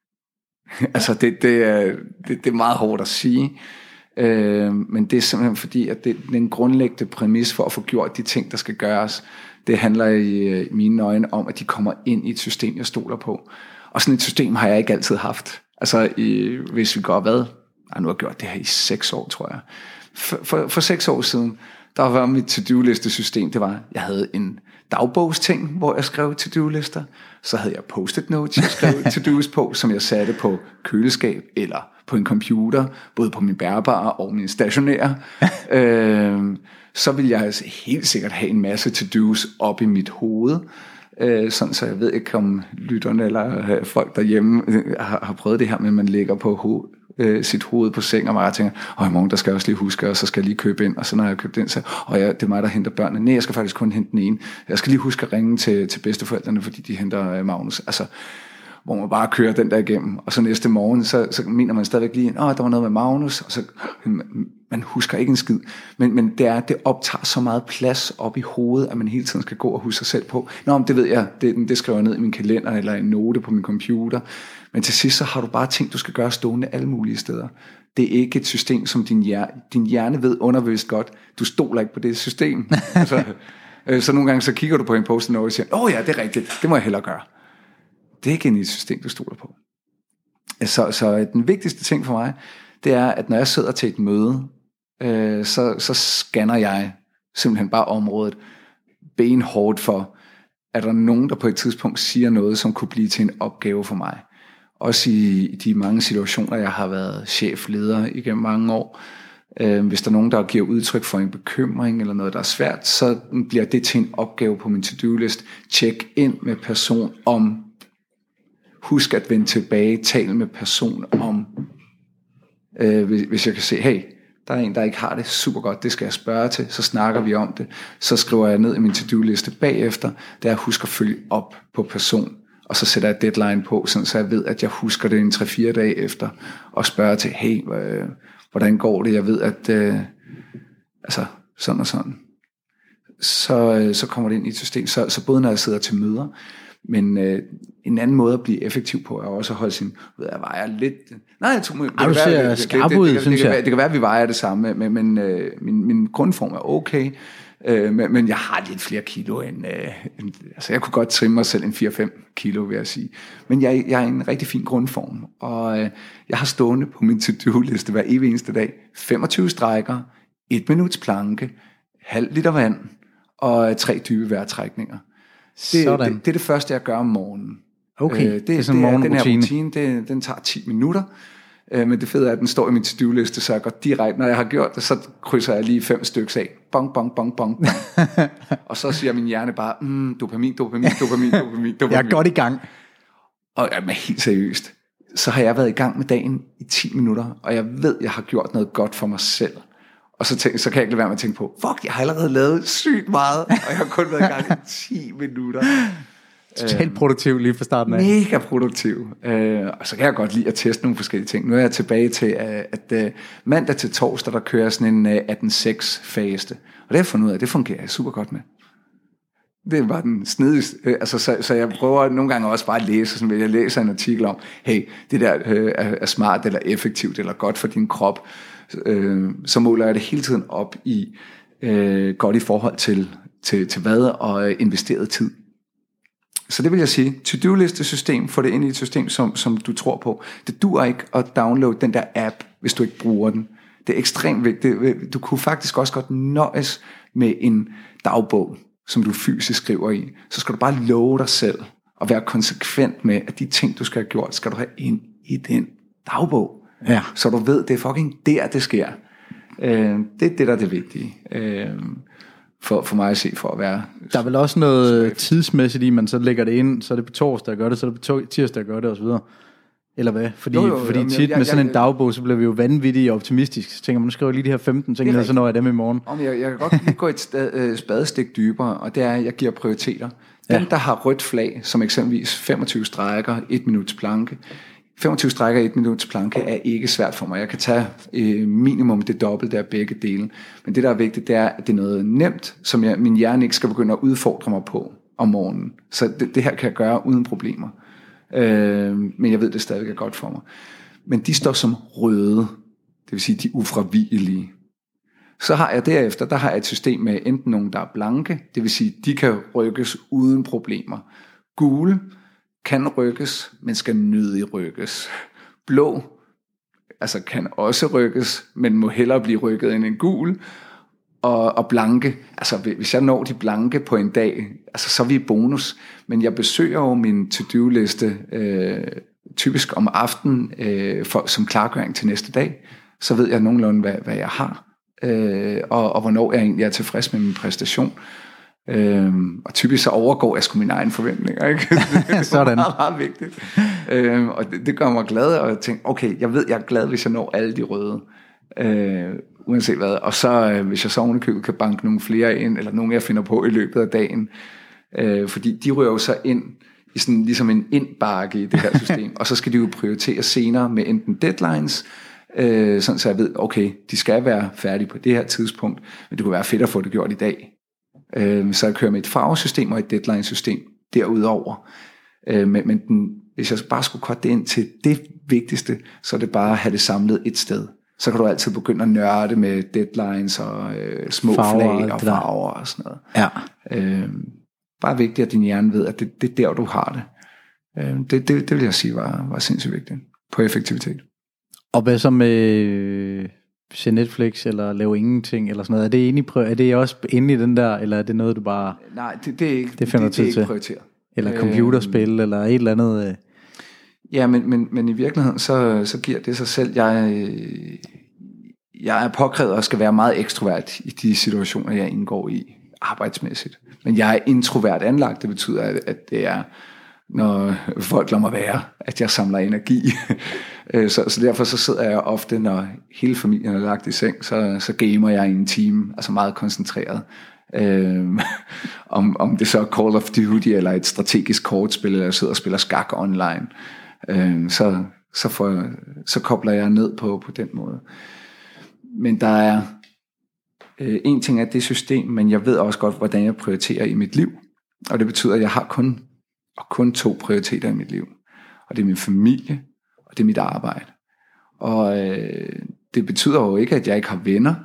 altså, det, det, er, det, det er meget hårdt at sige. Øh, men det er simpelthen fordi, at det, den grundlæggende præmis for at få gjort de ting, der skal gøres, det handler i, øh, i mine øjne om, at de kommer ind i et system, jeg stoler på. Og sådan et system har jeg ikke altid haft. Altså, i, hvis vi går hvad? Jeg nu har gjort det her i seks år, tror jeg. For, for, for seks år siden, der var mit to-do-liste system, det var, jeg havde en dagbogsting, hvor jeg skrev to-do-lister. Så havde jeg post-it notes, jeg skrev to-do's på, som jeg satte på køleskab eller på en computer, både på min bærbare og min stationære. øh, så vil jeg altså helt sikkert have en masse to-do's op i mit hoved, øh, sådan så jeg ved ikke om lytterne eller øh, folk derhjemme øh, har, har prøvet det her, men man ligger på ho- øh, sit hoved på seng, og mig tænker, og i morgen der skal jeg også lige huske, og så skal jeg lige købe ind, og så når jeg har købt ind, så og jeg, det er mig, der henter børnene. Nej, jeg skal faktisk kun hente den ene. Jeg skal lige huske at ringe til, til bedsteforældrene, fordi de henter øh, Magnus. Altså, hvor man bare kører den der igennem, og så næste morgen, så, så mener man stadigvæk lige, åh, der var noget med Magnus, og så, man husker ikke en skid, men, men det er, det optager så meget plads op i hovedet, at man hele tiden skal gå og huske sig selv på, nå, men det ved jeg, det, det skriver jeg ned i min kalender, eller en note på min computer, men til sidst, så har du bare ting, du skal gøre stående alle mulige steder. Det er ikke et system, som din hjerne, din hjerne ved underbevidst godt, du stoler ikke på det system. altså, øh, så nogle gange, så kigger du på en post og siger, åh ja, det er rigtigt, det må jeg hellere gøre. Det er ikke et system, du stoler på. Så, så den vigtigste ting for mig, det er, at når jeg sidder til et møde, øh, så, så scanner jeg simpelthen bare området benhårdt for, er der nogen, der på et tidspunkt siger noget, som kunne blive til en opgave for mig. Også i de mange situationer, jeg har været chefleder igennem mange år. Øh, hvis der er nogen, der giver udtryk for en bekymring eller noget, der er svært, så bliver det til en opgave på min to-do-list. Tjek ind med person om husk at vende tilbage, tal med person om, øh, hvis, hvis jeg kan se, hey, der er en, der ikke har det super godt, det skal jeg spørge til, så snakker vi om det, så skriver jeg ned i min to-do-liste bagefter, det er at huske at følge op på person, og så sætter jeg deadline på, sådan, så jeg ved, at jeg husker det en 3-4 dage efter, og spørger til, hey, øh, hvordan går det, jeg ved, at øh, altså, sådan og sådan. Så, øh, så kommer det ind i et system, så, så både når jeg sidder til møder, men øh, en anden måde at blive effektiv på, er også at holde sin, ved jeg, vejer lidt... Nej, jeg tror, det, Ej, kan være, det, skarp det, ud, det, det, det, kan være, det kan være, at vi vejer det samme, men, men øh, min, min grundform er okay. Øh, men, men jeg har lidt flere kilo end, øh, end... Altså, jeg kunne godt trimme mig selv en 4-5 kilo, vil jeg sige. Men jeg, jeg er i en rigtig fin grundform, og øh, jeg har stående på min to-do-liste hver evig eneste dag 25 strækker, et minuts planke, halv liter vand og øh, tre dybe vejrtrækninger. Det, Sådan. det, det er det første, jeg gør om morgenen. Okay, Øh, det, det er sådan en det er, den her morgenrutine. rutine, det, den tager 10 minutter. Øh, men det fede er, at den står i min to-do-liste, så jeg går direkte, når jeg har gjort det, så krydser jeg lige fem stykker af. Bong, bong, bong, bong, bong. og så siger min hjerne bare, mm, dopamin, dopamin, dopamin, dopamin, dopamin. Jeg er godt i gang. Og jamen, helt seriøst, så har jeg været i gang med dagen i 10 minutter, og jeg ved, jeg har gjort noget godt for mig selv. Og så, tænk, så kan jeg ikke lade være med at tænke på, fuck, jeg har allerede lavet sygt meget, og jeg har kun været i gang i 10 minutter. Totalt produktiv lige fra starten af. Mega produktiv. Øh, og så kan jeg godt lide at teste nogle forskellige ting. Nu er jeg tilbage til, at, at øh, mandag til torsdag, der kører sådan en øh, 18-6 faste. Og det har jeg fundet ud af, det fungerer jeg super godt med. Det var den snedigste. Øh, altså, så, så jeg prøver nogle gange også bare at læse, sådan, jeg læser en artikel om, hey, det der øh, er smart, eller effektivt, eller godt for din krop. Øh, så måler jeg det hele tiden op i øh, godt i forhold til, til, til hvad, og øh, investeret tid. Så det vil jeg sige, to-do-liste system, få det ind i et system, som, som du tror på. Det dur ikke at downloade den der app, hvis du ikke bruger den. Det er ekstremt vigtigt. Du kunne faktisk også godt nøjes med en dagbog, som du fysisk skriver i. Så skal du bare love dig selv og være konsekvent med, at de ting, du skal have gjort, skal du have ind i den dagbog. Ja. Så du ved, det er fucking der, det sker. Øh, det er det, der er det vigtige. Øh, for, for mig at se, for at være Der er vel også noget tidsmæssigt i, man så lægger det ind, så er det på torsdag, jeg gør det, så er det på tirsdag, jeg gør det, osv. Eller hvad? Fordi, Jo, jo, fordi jo, tit jeg- med sådan jeg- en dagbog, så bliver vi jo vanvittige og optimistiske. Så tænker man, nu skriver jeg lige de her 15 ting, ned, så når jeg dem i morgen. Om jeg, jeg kan godt lige gå et stad, øh, spadestik dybere, og det er, at jeg giver prioriteter. Den, Ja. der har rødt flag, som eksempelvis 25 strækker, 1 minuts planke. 25 strækker, 1 minuts planke er ikke svært for mig. Jeg kan tage øh, minimum det dobbelte af begge dele. Men det, der er vigtigt, det er, at det er noget nemt, som jeg, min hjerne ikke skal begynde at udfordre mig på om morgenen. Så det, det her kan jeg gøre uden problemer. Øh, men jeg ved, det stadig er godt for mig. Men de står som røde, det vil sige, de ufravigelige. Så har jeg derefter, der har jeg et system med enten nogen, der er blanke, det vil sige, de kan rykkes uden problemer. Gule kan rykkes, men skal nødig rykkes. Blå altså kan også rykkes, men må hellere blive rykket end en gul. Og, og blanke, altså hvis jeg når de blanke på en dag, altså så er vi bonus. Men jeg besøger jo min to-do-liste øh, typisk om aftenen øh, for, som klargøring til næste dag. Så ved jeg nogenlunde, hvad, hvad jeg har, øh, og, og hvornår jeg egentlig er tilfreds med min præstation. Øhm, og typisk så overgår jeg sgu mine egne forventninger, ikke? det er Sådan. meget, meget vigtigt. Øhm, og det, det gør mig glad, og jeg tænker, okay, jeg ved, jeg er glad, hvis jeg når alle de røde. Øh, uanset hvad. Og så, øh, hvis jeg så ovenikøbet kan banke nogle flere ind, eller nogle, jeg finder på i løbet af dagen. Øh, fordi de rører jo så ind i sådan ligesom en indbakke i det her system, og så skal de jo prioritere senere med enten deadlines, øh, sådan så jeg ved, okay, de skal være færdige på det her tidspunkt, men det kunne være fedt at få det gjort i dag. Øh, så jeg kører med et farvesystem og et deadline-system derudover. Øh, men men den, hvis jeg bare skulle korte det ind til det vigtigste, så er det bare at have det samlet et sted. Så kan du altid begynde at nørde med deadlines og øh, små Farver flag og farver og sådan noget. Ja. Øh, bare vigtigt, at din hjerne ved, at det, det er der, du har det. Øh, det, det. Det vil jeg sige var, var sindssygt vigtigt på effektivitet. Og hvad så med se Netflix, eller lave ingenting, eller sådan noget? Er det, inde i, er det også inde i den der, eller er det noget, du bare... Nej, det, det er ikke, Det finder det, det er til. ikke prioriteret. Eller computerspil, eller et eller andet... Øh, Ja, men, men, men i virkeligheden, så, så giver det sig selv. Jeg, øh, jeg er påkrævet og skal være meget ekstrovert i de situationer, jeg indgår i arbejdsmæssigt. Men jeg er introvert anlagt. Det betyder, at, at det er, når folk lader mig være, at jeg samler energi. Øh, så, så derfor så sidder jeg ofte, når hele familien er lagt i seng, så, så gamer jeg i en time, altså meget koncentreret. Øh, om, om det så er Call of Duty, eller et strategisk kortspil, eller jeg sidder og spiller skak online, øh, så, så, får, så kobler jeg ned på, på den måde. Men der er øh, en ting af det system, men jeg ved også godt, hvordan jeg prioriterer i mit liv. Og det betyder, at jeg har kun og kun to prioriteter i mit liv. Og det er min familie, og det er mit arbejde. Og øh, det betyder jo ikke, at jeg ikke har venner,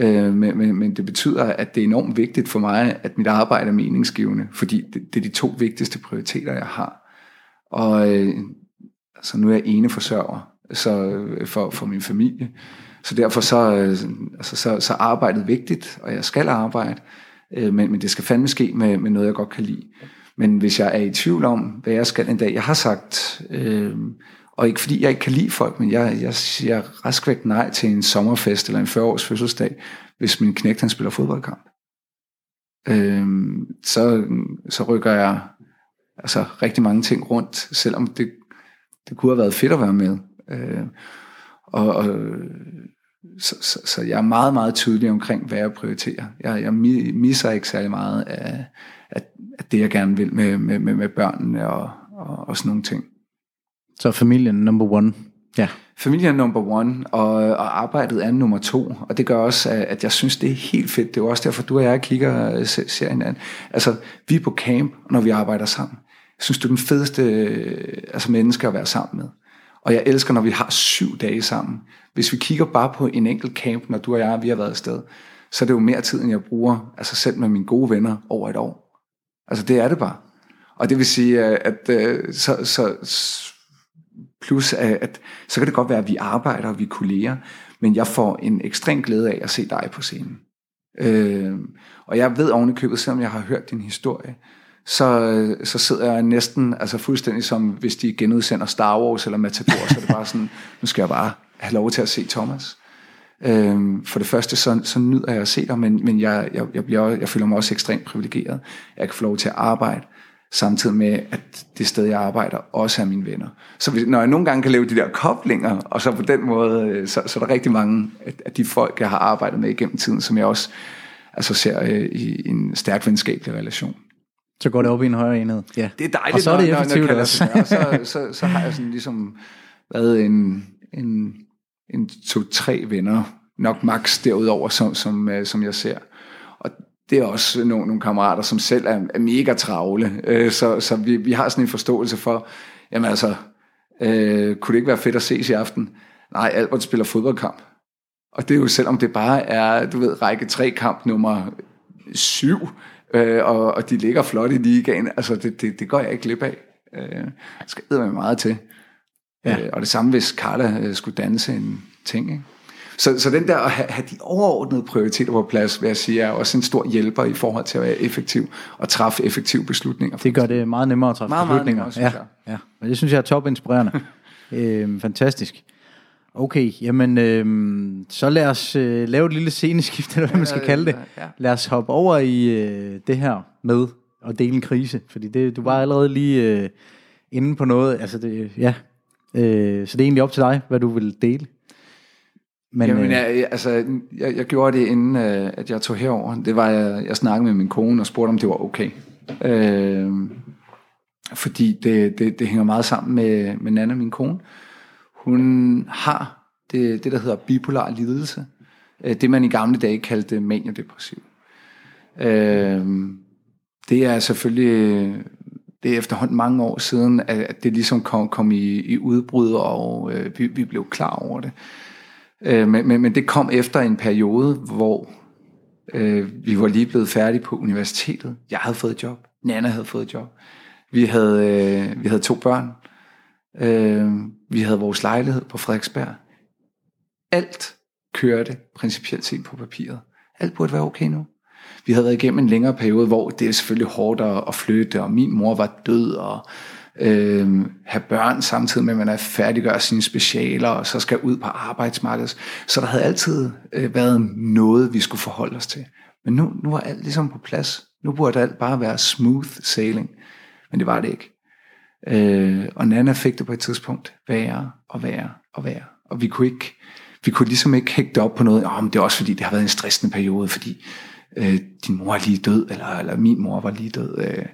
øh, men, men, men det betyder, at det er enormt vigtigt for mig, at mit arbejde er meningsgivende, fordi det, det er de to vigtigste prioriteter, jeg har. Og øh, altså, nu er jeg ene forsørger så, øh, for, for min familie, så derfor så, øh, altså, så, så arbejdet vigtigt, og jeg skal arbejde, øh, men, men det skal fandme ske med, med noget, jeg godt kan lide. Men hvis jeg er i tvivl om, hvad jeg skal en dag, jeg har sagt, øh, og ikke fordi jeg ikke kan lide folk, men jeg, jeg siger raskvægt nej til en sommerfest eller en 40-års fødselsdag, hvis min knægt han spiller fodboldkamp. Øh, så, så rykker jeg altså rigtig mange ting rundt, selvom det, det kunne have været fedt at være med. Øh, og, og så, så, så jeg er meget, meget tydelig omkring, hvad jeg prioriterer. Jeg, jeg misser ikke særlig meget af, af det, jeg gerne vil med, med, med, med børnene og, og, og sådan nogle ting. Så familien number one. Ja. Familien number one, og, og arbejdet er nummer to. Og det gør også, at jeg synes, det er helt fedt. Det er også derfor, du og jeg kigger øh, serien an. Altså, vi er på camp, når vi arbejder sammen. Jeg synes, du er den fedeste øh, altså, menneske at være sammen med. Og jeg elsker, når vi har syv dage sammen. Hvis vi kigger bare på en enkelt camp, når du og jeg vi har været afsted, så er det jo mere tid, end jeg bruger altså selv med mine gode venner over et år. Altså det er det bare. Og det vil sige, øh, at, øh, så, så, plus øh, at så kan det godt være, at vi arbejder, og vi kolleger, men jeg får en ekstrem glæde af at se dig på scenen. Øh, og jeg ved ovenikøbet, selvom jeg har hørt din historie, så, så sidder jeg næsten altså fuldstændig som, hvis de genudsender Star Wars eller Matador, så er det bare sådan, nu skal jeg bare have lov til at se Thomas. Øhm, for det første, så, så nyder jeg at se dig, men, men jeg, jeg, jeg, bliver, jeg føler mig også ekstremt privilegeret. Jeg kan få lov til at arbejde, samtidig med, at det sted, jeg arbejder, også er mine venner. Så hvis, når jeg nogle gange kan lave de der koblinger, og så på den måde, øh, så, så er der rigtig mange af de folk, jeg har arbejdet med igennem tiden, som jeg også altså, ser øh, i en stærk venskabelig relation. Så går det op i en højere enhed. Ja. Det er dejligt, og så er det effektivt når, når, når så, så, så har jeg sådan ligesom været en, en, en to-tre venner, nok max derudover, som, som, øh, som jeg ser. Og det er også nogle, nogle kammerater, som selv er, er mega travle. Øh, så så vi, vi har sådan en forståelse for, jamen altså, øh, kunne det ikke være fedt at ses i aften? Nej, Albert spiller fodboldkamp. Og det er jo selvom det bare er, du ved, række tre kamp nummer syv, øh, og, og de ligger flot i ligaen. Altså, det, det, det går jeg ikke glip af. Øh, skal med meget til. Ja. Øh, og det samme, hvis Carla øh, skulle danse en ting. Ikke? Så, så den der at have, have de overordnede prioriteter på plads, vil jeg sige, er også en stor hjælper i forhold til at være effektiv og træffe effektive beslutninger. Det gør det meget nemmere at træffe meget, beslutninger. Meget nemmere, ja, ja. Og det synes jeg er topinspirerende. øh, fantastisk. Okay, jamen øh, så lad os øh, lave et lille sceneskift, eller hvad man skal kalde det. Lad os hoppe over i øh, det her med at dele en krise, fordi det, du var allerede lige øh, inde på noget, altså det, ja, øh, så det er egentlig op til dig, hvad du vil dele. Men, Jamen, øh, jeg, altså, jeg, jeg gjorde det inden, øh, at jeg tog herover. Det var, jeg, jeg snakkede med min kone og spurgte, om det var okay. Øh, fordi det, det, det hænger meget sammen med, med Nana, min kone. Hun har det, det der hedder bipolar lidelse. Øh, det man i gamle dage kaldte maniodepressiv. Øh, det er selvfølgelig det er efterhånden mange år siden, at det ligesom kom, kom i, i udbrud, og øh, vi, vi blev klar over det. Øh, men, men, men det kom efter en periode, hvor øh, vi var lige blevet færdige på universitetet. Jeg havde fået job. Nana havde fået job. Vi havde, øh, vi havde to børn. Øh, vi havde vores lejlighed på Frederiksberg. Alt kørte principielt set på papiret. Alt burde være okay nu. Vi havde været igennem en længere periode, hvor det er selvfølgelig hårdt at flytte, og min mor var død, og øh, have børn samtidig med, at man er færdiggør sine specialer, og så skal ud på arbejdsmarkedet. Så der havde altid øh, været noget, vi skulle forholde os til. Men nu, nu var alt ligesom på plads. Nu burde alt bare være smooth sailing. Men det var det ikke. Øh, og Nana fik det på et tidspunkt værre og værre og værre. Og vi kunne ikke, vi kunne ligesom ikke hægte op på noget, oh, men det er også fordi, det har været en stressende periode, fordi øh, din mor er lige død, eller, eller min mor var lige død. Øh.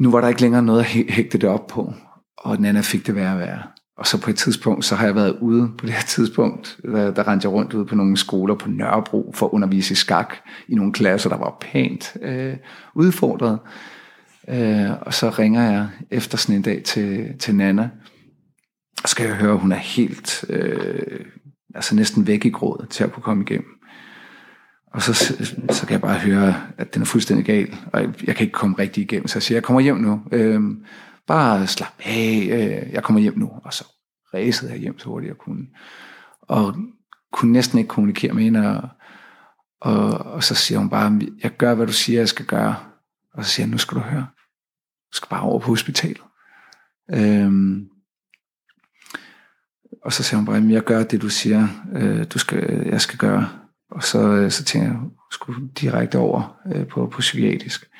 Nu var der ikke længere noget at hægte det op på, og Nana fik det værre og værre. Og så på et tidspunkt, så har jeg været ude på det her tidspunkt, der, der rendte jeg rundt ude på nogle skoler på Nørrebro for at undervise i skak i nogle klasser, der var pænt øh, udfordret. Øh, og så ringer jeg efter sådan en dag til, til Nana, og skal jeg høre, at hun er helt, øh, altså næsten væk i grådet til at kunne komme igennem. Og så, så kan jeg bare høre, at den er fuldstændig gal, og jeg, jeg kan ikke komme rigtig igennem. Så jeg siger, jeg kommer hjem nu. Øh, bare slap af, øh, jeg kommer hjem nu. Og så ræsede jeg hjem så hurtigt jeg kunne. Og kunne næsten ikke kommunikere med hende, og, og, og så siger hun bare, jeg gør, hvad du siger, jeg skal gøre. Og så siger jeg, nu skal du høre. Du skal bare over på hospitalet. Øhm, og så siger hun bare, jeg gør det, du siger, øh, du skal, jeg skal gøre. Og så, øh, så tænker jeg, skulle direkte over øh, på, på psykiatrisk.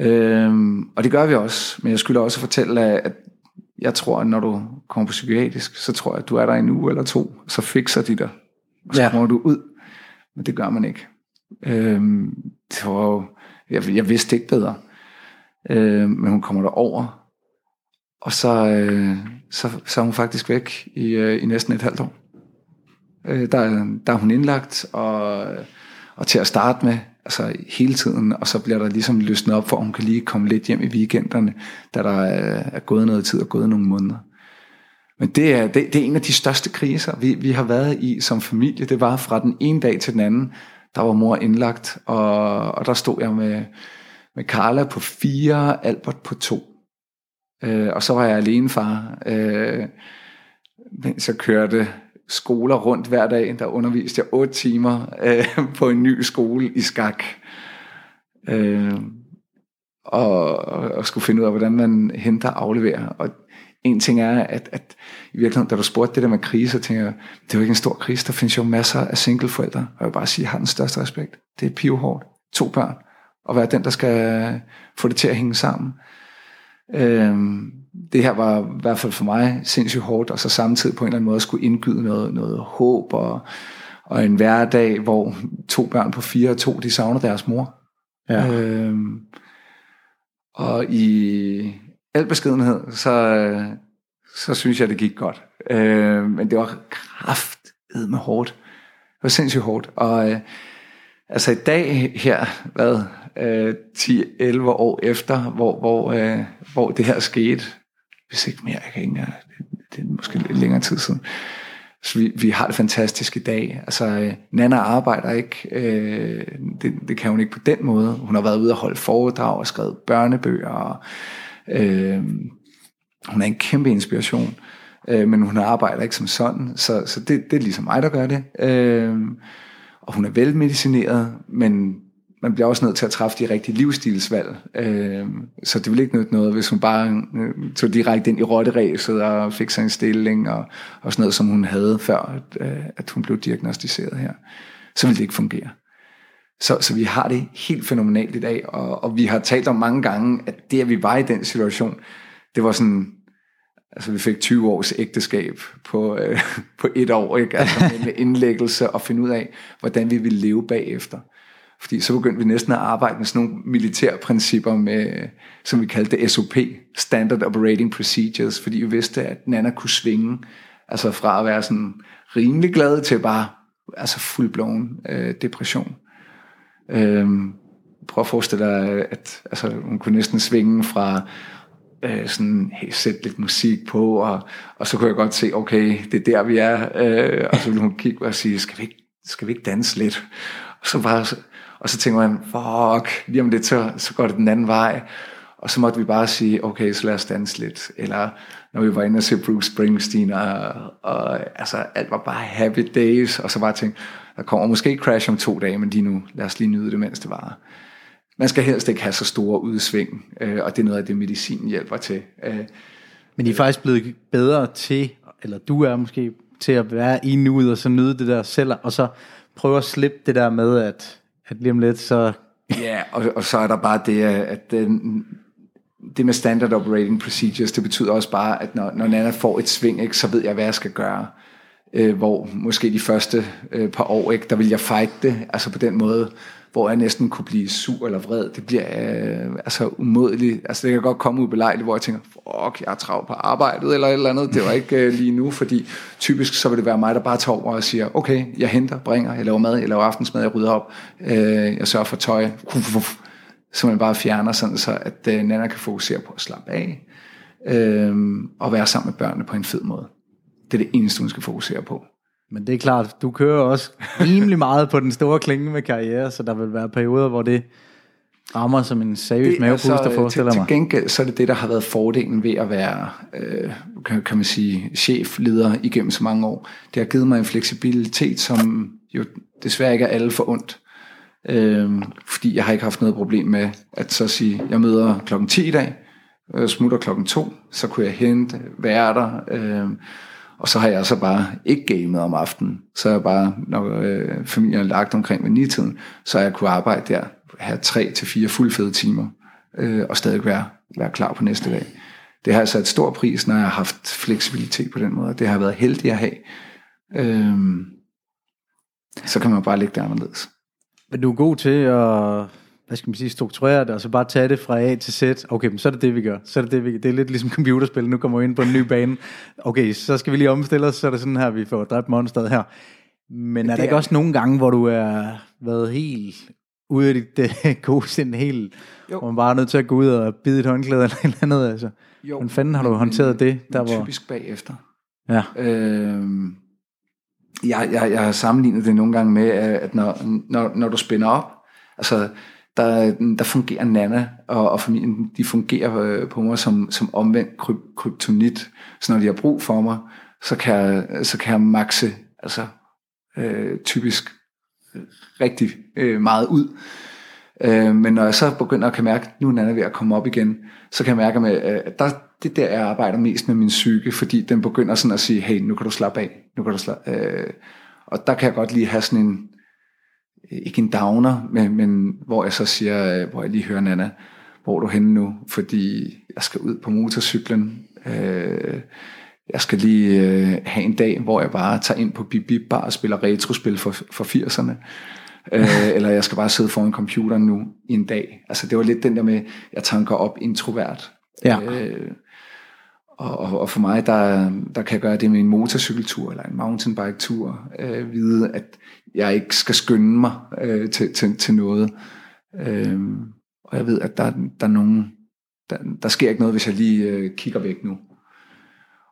Øhm, og det gør vi også, men jeg skulle også fortælle, at jeg tror, at når du kommer på psykiatrisk, så tror jeg, at du er der en uge eller to, så fikser de dig, og så ja. kommer du ud. Men det gør man ikke. Øhm, det var jo, jeg, jeg vidste ikke bedre. Øhm, men hun kommer der over, og så, øh, så, så er hun faktisk væk i, øh, i næsten et halvt år. Øh, der, der er hun indlagt, og, og til at starte med, altså hele tiden, og så bliver der ligesom løsnet op for, at hun kan lige komme lidt hjem i weekenderne, da der er, er gået noget tid og gået nogle måneder. Men det er, det, det er en af de største kriser, vi, vi har været i som familie. Det var fra den ene dag til den anden, der var mor indlagt, og, og der stod jeg med, med Carla på fire, Albert på to. Øh, og så var jeg alene far, øh, mens jeg kørte skoler rundt hver dag. Der underviste jeg otte timer øh, på en ny skole i skak. Øh, og, og skulle finde ud af, hvordan man henter og afleverer. Og en ting er, at, at i virkeligheden, da du spurgte det der med krise, så tænker jeg, det er jo ikke en stor krise. Der findes jo masser af singleforældre. Og jeg vil bare sige, at jeg har den største respekt. Det er pivhårdt. To børn. Og være den, der skal få det til at hænge sammen. Øhm, det her var i hvert fald for mig sindssygt hårdt, og så samtidig på en eller anden måde skulle indgyde noget, noget håb og, og en hverdag, hvor to børn på fire og to, de savner deres mor. Ja. Øhm, og i al beskedenhed, så, så synes jeg, det gik godt. Øh, men det var kraftet med hårdt. Det var sindssygt hårdt. Og øh, altså i dag her, hvad, øh, 10-11 år efter, hvor, hvor, øh, hvor det her skete, hvis ikke mere, jeg kan ikke, det, det er måske lidt længere tid siden, så vi, vi har det fantastisk i dag. Altså, øh, Nana arbejder ikke. Øh, det, det kan hun ikke på den måde. Hun har været ude og holde foredrag og skrevet børnebøger. Og, øh, hun er en kæmpe inspiration. Øh, men hun arbejder ikke som sådan. Så, så det, det er ligesom mig, der gør det. Øh, og hun er velmedicineret, men man bliver også nødt til at træffe de rigtige livsstilsvalg. Øh, så det ville ikke nytte noget, hvis hun bare øh, tog direkte ind i rotteræset og fik sig en stilling og, og sådan noget, som hun havde før, at, øh, at hun blev diagnostiseret her. Så ville det ikke fungere. Så, så vi har det helt fænomenalt i dag, og, og vi har talt om mange gange, at det, at vi var i den situation, det var sådan, altså vi fik 20 års ægteskab på, øh, på et år, ikke? Altså med indlæggelse og finde ud af, hvordan vi ville leve bagefter. Fordi så begyndte vi næsten at arbejde med sådan nogle militærprincipper, med, som vi kaldte SOP, Standard Operating Procedures, fordi vi vidste, at Nana kunne svinge altså fra at være sådan rimelig glad til bare altså fuldblåen øh, depression. Øhm, prøv at forestille dig, at altså, hun kunne næsten svinge fra øh, sådan, hey, sætte lidt musik på, og, og så kunne jeg godt se, okay, det er der, vi er. Øh, og så ville hun kigge og sige, skal vi ikke, skal vi ikke danse lidt? Og så bare og så tænker man, fuck, lige om lidt, så, så går det den anden vej. Og så måtte vi bare sige, okay, så lad os danse lidt. Eller når vi var inde og se Bruce Springsteen, og, og altså, alt var bare happy days. Og så bare tænkte, der kommer måske crash om to dage, men lige nu, lad os lige nyde det, mens det var. Man skal helst ikke have så store udsving, øh, og det er noget af det, medicinen hjælper til. Øh, men I er faktisk blevet bedre til, eller du er måske, til at være i nuet, og så nyde det der selv, og så prøve at slippe det der med, at at lige om lidt, så... ja, og, og så er der bare det, at den, det med standard operating procedures, det betyder også bare, at når, når Nana får et sving, ikke, så ved jeg, hvad jeg skal gøre. Øh, hvor måske de første øh, par år, ikke, der vil jeg fight det, altså på den måde, hvor jeg næsten kunne blive sur eller vred. Det bliver øh, altså umådeligt. Altså det kan godt komme ud belejligt, hvor jeg tænker, fuck, jeg er travlt på arbejdet eller et eller andet. Det var ikke øh, lige nu, fordi typisk så vil det være mig, der bare tager over og siger, okay, jeg henter, bringer, jeg laver mad, jeg laver aftensmad, jeg rydder op, øh, jeg sørger for tøj. så man bare fjerner sådan, så at øh, Nana kan fokusere på at slappe af, øh, og være sammen med børnene på en fed måde. Det er det eneste, hun skal fokusere på. Men det er klart, du kører også rimelig meget på den store klinge med karriere, så der vil være perioder, hvor det rammer som en seriøs mavepuster, altså, forestiller til, mig. Til gengæld så er det det, der har været fordelen ved at være, øh, kan, kan man sige, chefleder igennem så mange år. Det har givet mig en fleksibilitet, som jo desværre ikke er alle for ondt. Øh, fordi jeg har ikke haft noget problem med at så sige, jeg møder klokken 10 i dag, jeg smutter klokken 2, så kunne jeg hente, være der, øh, og så har jeg så bare ikke gamet om aftenen. Så er jeg bare, når øh, familien er lagt omkring ved nitiden, så har jeg kunne arbejde der, have tre til fire fuldfede timer, øh, og stadig være, være klar på næste dag. Det har altså et stor pris, når jeg har haft fleksibilitet på den måde. Det har været heldig at have. Øh, så kan man bare lægge det anderledes. Men du er god til at hvad skal man sige, strukturere det, og så bare tage det fra A til Z. Okay, men så er det det, vi gør. Så er det det, vi Det er lidt ligesom computerspil. Nu kommer vi ind på en ny bane. Okay, så skal vi lige omstille os, så er det sådan her, vi får dræbt monsteret her. Men er der ikke også nogle gange, hvor du er været helt ude af dit uh, gode sind, helt, jo. hvor man bare er nødt til at gå ud og bide et håndklæde eller et eller andet? Altså. Jo, Hvordan fanden har du håndteret det? Der, hvor... Typisk bagefter. Ja. Øh, jeg, jeg, jeg har sammenlignet det nogle gange med, at når, når, når du spænder op, altså der, der fungerer Nana og, og familien, de fungerer øh, på mig som, som omvendt kryp, kryptonit. Så når de har brug for mig, så kan jeg, så kan jeg makse, altså øh, typisk øh, rigtig øh, meget ud. Øh, men når jeg så begynder at kan mærke, at nu er Nana ved at komme op igen, så kan jeg mærke, med, øh, at der, det der, jeg arbejder mest med min psyke, fordi den begynder sådan at sige, hey, nu kan du slappe af, nu kan du slappe øh, Og der kan jeg godt lige have sådan en, ikke en downer, men, men hvor jeg så siger, hvor jeg lige hører Nana, hvor er du henne nu? Fordi jeg skal ud på motorcyklen. Øh, jeg skal lige øh, have en dag, hvor jeg bare tager ind på Bip Bar og spiller retrospil for, for 80'erne. øh, eller jeg skal bare sidde foran computeren nu i en dag. Altså det var lidt den der med, jeg tanker op introvert. Ja. Øh, og, og, og for mig, der, der kan jeg gøre det med en motorcykeltur eller en mountainbike-tur. Øh, vide, at jeg ikke skal skynde mig øh, til, til, til noget. Øh, og jeg ved, at der, der er nogen, der, der sker ikke noget, hvis jeg lige øh, kigger væk nu.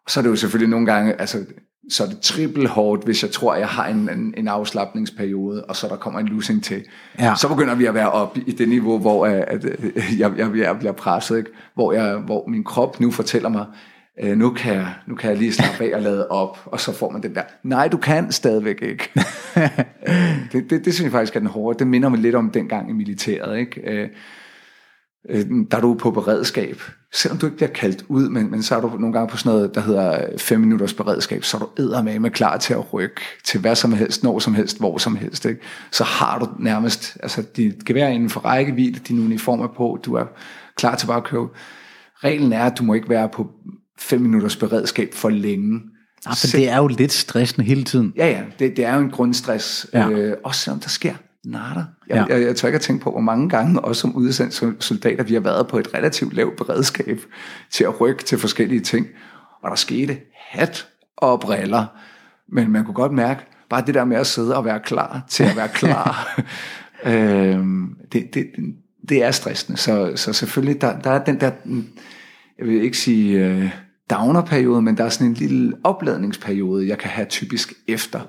Og så er det jo selvfølgelig nogle gange, altså, så er det triple hårdt, hvis jeg tror, jeg har en, en, en afslappningsperiode, og så der kommer en losing til. Ja. Så begynder vi at være op i det niveau, hvor at, at, jeg, jeg, jeg bliver presset, ikke? Hvor, jeg, hvor min krop nu fortæller mig, øh, nu, kan jeg, nu kan jeg lige slappe af og lade op, og så får man den der, nej, du kan stadigvæk ikke. Øh, det, det, det synes jeg faktisk er den hårde. Det minder mig lidt om dengang i militæret. Ikke? Øh, øh, der er du på beredskab. Selvom du ikke bliver kaldt ud, men, men så er du nogle gange på sådan noget, der hedder 5 minutters beredskab, så er du eddermame med klar til at rykke til hvad som helst, når som helst, hvor som helst. Ikke? Så har du nærmest altså, dit gevær inden for rækkevidde, din uniform er på, du er klar til bare at køre. Reglen er, at du må ikke være på fem minutters beredskab for længe. Ja, for det er jo lidt stressende hele tiden. Ja, ja, det, det er jo en grundstress. Ja. Øh, også selvom der sker natter. Jeg, ja. jeg, jeg tør ikke at tænke på, hvor mange gange, også som udsendt soldater, vi har været på et relativt lavt beredskab til at rykke til forskellige ting. Og der skete hat og briller. Men man kunne godt mærke, bare det der med at sidde og være klar til at være klar, øhm, det, det, det er stressende. Så, så selvfølgelig, der, der er den der, jeg vil ikke sige øh, downer-periode, men der er sådan en lille opladningsperiode, jeg kan have typisk efter.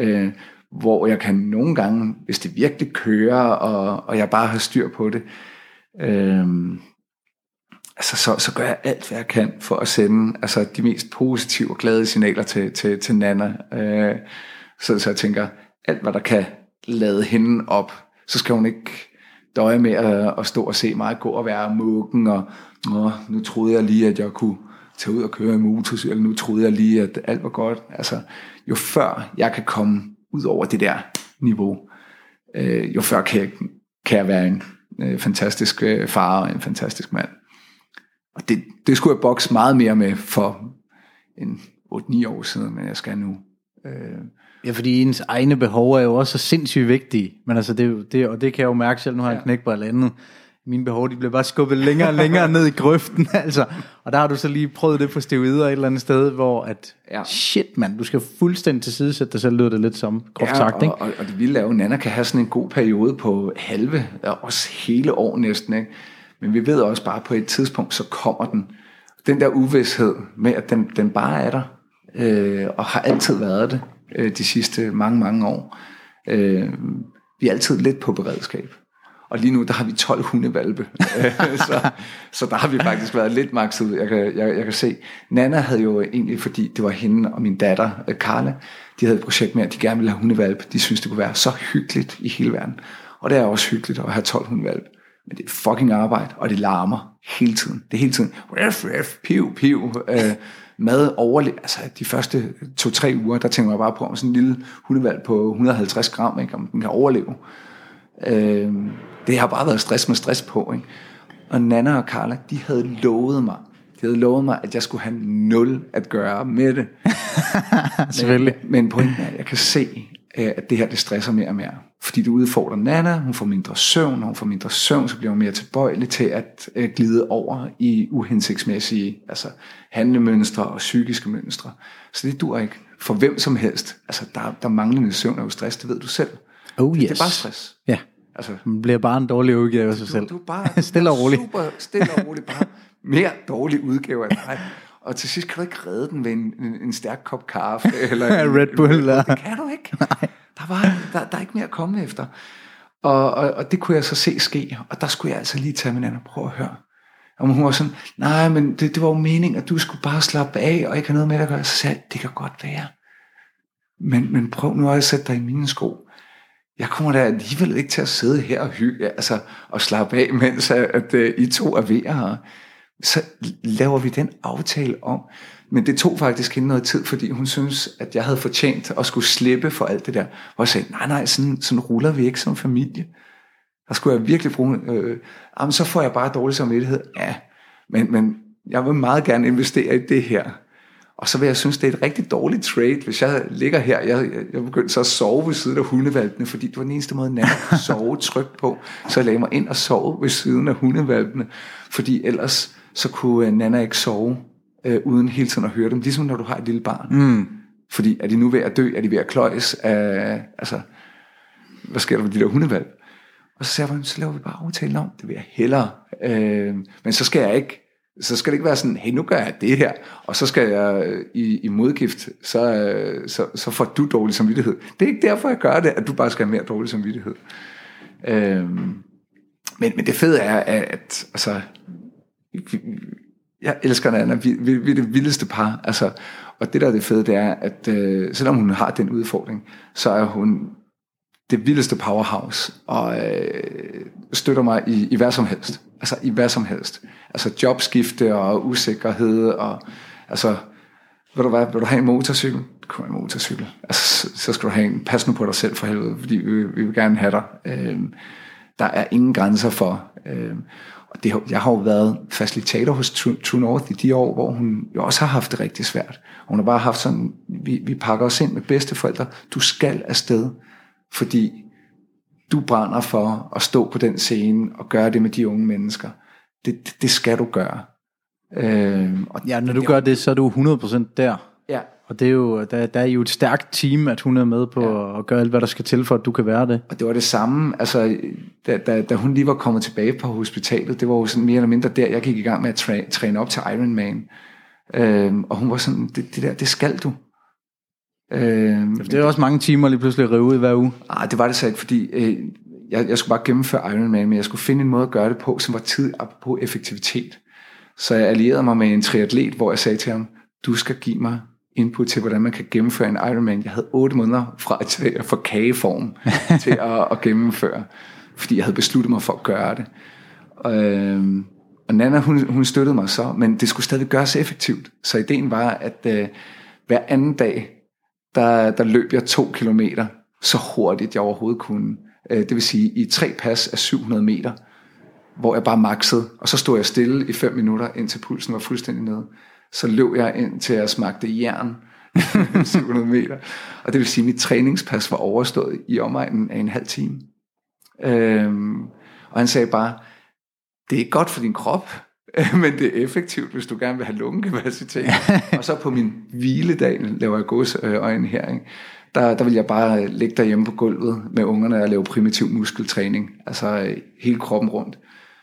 Øh, hvor jeg kan nogle gange, hvis det virkelig kører, og, og jeg bare har styr på det, øh, altså så, så gør jeg alt, hvad jeg kan for at sende altså, de mest positive og glade signaler til, til, til Nana. Øh, så, så jeg tænker, alt hvad der kan lade hende op, så skal hun ikke døje med at, at stå og se mig gå og være mukken, og Nå, nu troede jeg lige, at jeg kunne tage ud og køre i motorcykel, nu troede jeg lige, at alt var godt. Altså, jo før jeg kan komme ud over det der niveau, øh, jo før kan jeg, kan jeg være en øh, fantastisk øh, far og en fantastisk mand. Og det, det skulle jeg bokse meget mere med for en 8-9 år siden, men jeg skal nu. Øh, Ja, fordi ens egne behov er jo også så sindssygt vigtige. Men altså, det, det, og det kan jeg jo mærke selv, nu har jeg Ja. knækket på et andet. Mine behov, de bliver bare skubbet længere og længere ned i grøften, altså. Og der har du så lige prøvet det på steroider et eller andet sted, hvor at, Ja. shit mand, du skal fuldstændig til side sætte dig selv, lyder det lidt som, groft Ja, sagt, ikke? og, og, og det vilde er jo, at Nana kan have sådan en god periode på halve, og også hele år næsten. Ikke? Men vi ved også bare, på et tidspunkt, så kommer den. Den der uvidshed med, at den, den bare er der, øh, og har altid været det øh, de sidste mange, mange år. Øh, vi er altid lidt på beredskab. Og lige nu, der har vi 12 hundevalpe. Så, så der har vi faktisk været lidt makset ud. Jeg kan, jeg, jeg kan se, Nana havde jo egentlig, fordi det var hende og min datter, øh, Karla, de havde et projekt med, at de gerne ville have hundevalpe. De synes det kunne være så hyggeligt i hele verden. Og det er også hyggeligt at have 12 hundevalpe. Men det er fucking arbejde, og det larmer hele tiden. Det er hele tiden, ref, ref, piv, piv, øh, mad overle... Altså de første to-tre uger, der tænker jeg bare på, om sådan en lille hundevalp på 150 gram, ikke, om den kan overleve. Øh, det har bare været stress med stress på. Ikke? Og Nana og Carla, de havde lovet mig, de havde lovet mig, at jeg skulle have nul at gøre med det. Selvfølgelig. Men pointen er, at jeg kan se, øh, at det her det stresser mere og mere. Fordi det udfordrer Nana, hun får mindre søvn, og hun får mindre søvn, så bliver hun mere tilbøjelig til at øh, glide over i uhensigtsmæssige altså handlemønstre og psykiske mønstre. Så det dur ikke for hvem som helst. Altså der, der manglende søvn er jo stress, det ved du selv. Oh yes. Det er bare stress. Ja, Altså, man bliver bare en dårlig udgave af sig selv. du, du er bare Stille og roligt. Super stille og roligt. Bare mere dårlig udgave af dig. Og til sidst kan du ikke redde den ved en, en, en stærk kop kaffe. Eller en, Red Bull, eller- det kan du ikke. Der, var, der, der er ikke mere at komme efter. Og, og, og det kunne jeg så se ske. Og der skulle jeg altså lige tage min anden og prøve at høre. Og hun var sådan, nej, men det, det var jo meningen, at du skulle bare slappe af, og ikke have noget med at gøre. Så sagde jeg, det kan godt være. Men, men prøv nu at sætte dig i mine sko jeg kommer da alligevel ikke til at sidde her og hygge, altså, og slappe af, mens at, at, at I to er ved her. Så laver vi den aftale om. Men det tog faktisk hende noget tid, fordi hun synes, at jeg havde fortjent at skulle slippe for alt det der. Hvor jeg sagde, nej, nej, sådan, sådan ruller vi ikke som familie. Der skulle jeg virkelig bruge, øh, jamen, så får jeg bare dårlig samvittighed. Ja, men, men jeg vil meget gerne investere i det her. Og så vil jeg synes, det er et rigtig dårligt trade, hvis jeg ligger her. Jeg, jeg, jeg begyndte så at sove ved siden af hundevalpene, fordi det var den eneste måde, Nana kunne sove trygt på. Så jeg lagde mig ind og sove ved siden af hundevalpene, fordi ellers så kunne øh, Nana ikke sove, øh, uden hele tiden at høre dem. Ligesom når du har et lille barn. Mm. Fordi er de nu ved at dø? Er de ved at kløjes? Af, altså, hvad sker der med de der hundevalp? Og så sagde jeg, så laver vi bare aftalen om. Det vil jeg hellere. Øh, men så skal jeg ikke så skal det ikke være sådan, hey, nu gør jeg det her, og så skal jeg øh, i, i modgift, så, øh, så, så får du dårlig samvittighed. Det er ikke derfor, jeg gør det, at du bare skal have mere dårlig samvittighed. Øhm, men, men det fede er, at, at altså, jeg elsker Nana, vi, vi, vi er det vildeste par, altså, og det der er det fede, det er, at øh, selvom hun har den udfordring, så er hun det vildeste powerhouse, og øh, støtter mig i, i hvad som helst. Altså i hvad som helst. Altså jobskifte og usikkerhed, og altså, vil du, hvad, vil du have en motorcykel? Det kunne en motorcykel. Altså, så, så skal du have en, pas nu på dig selv for helvede, fordi vi, vi vil gerne have dig. Øh, der er ingen grænser for. Øh, og det, jeg har jo været facilitator hos True, North i de år, hvor hun jo også har haft det rigtig svært. Hun har bare haft sådan, vi, vi pakker os ind med bedsteforældre. Du skal afsted, fordi du brænder for at stå på den scene og gøre det med de unge mennesker. Det, det, det skal du gøre. Øh, og Ja, når du gør det, så er du 100% der. ja, Og det er jo, der, der er jo et stærkt team, at hun er med på ja. at gøre alt, hvad der skal til, for at du kan være det. Og det var det samme, altså, da, da, da hun lige var kommet tilbage på hospitalet, det var jo sådan mere eller mindre der, jeg gik i gang med at træ, træne op til Ironman. Øhm, og hun var sådan, det, det der, det skal du. Øhm, Det er også mange timer lige pludselig at rive ud hver uge. ah, det var det så ikke, fordi øh, jeg, jeg skulle bare gennemføre Ironman, men jeg skulle finde en måde at gøre det på, som var tid på effektivitet. Så jeg allierede mig med en triatlet, hvor jeg sagde til ham, du skal give mig input til, hvordan man kan gennemføre en Ironman. Jeg havde otte måneder fra til at få kageform til at, at gennemføre, fordi jeg havde besluttet mig for at gøre det. Øhm, og Nana, hun, hun støttede mig så, men det skulle stadig gøres effektivt. Så ideen var, at øh, hver anden dag, der, der løb jeg to kilometer så hurtigt, jeg overhovedet kunne. Øh, det vil sige i tre pas af 700 meter, hvor jeg bare maxede, og så stod jeg stille i 5 minutter, indtil pulsen var fuldstændig nede. Så løb jeg ind til jeg smagte jern 700 meter. Og det vil sige, at mit træningspas var overstået i omegnen af en halv time. Øhm, og han sagde bare, det er ikke godt for din krop, men det er effektivt, hvis du gerne vil have lungekapacitet. og så på min hviledag, laver jeg godsøjne her, ikke? Der, der vil jeg bare ligge derhjemme på gulvet med ungerne og lave primitiv muskeltræning. Altså øh, hele kroppen rundt.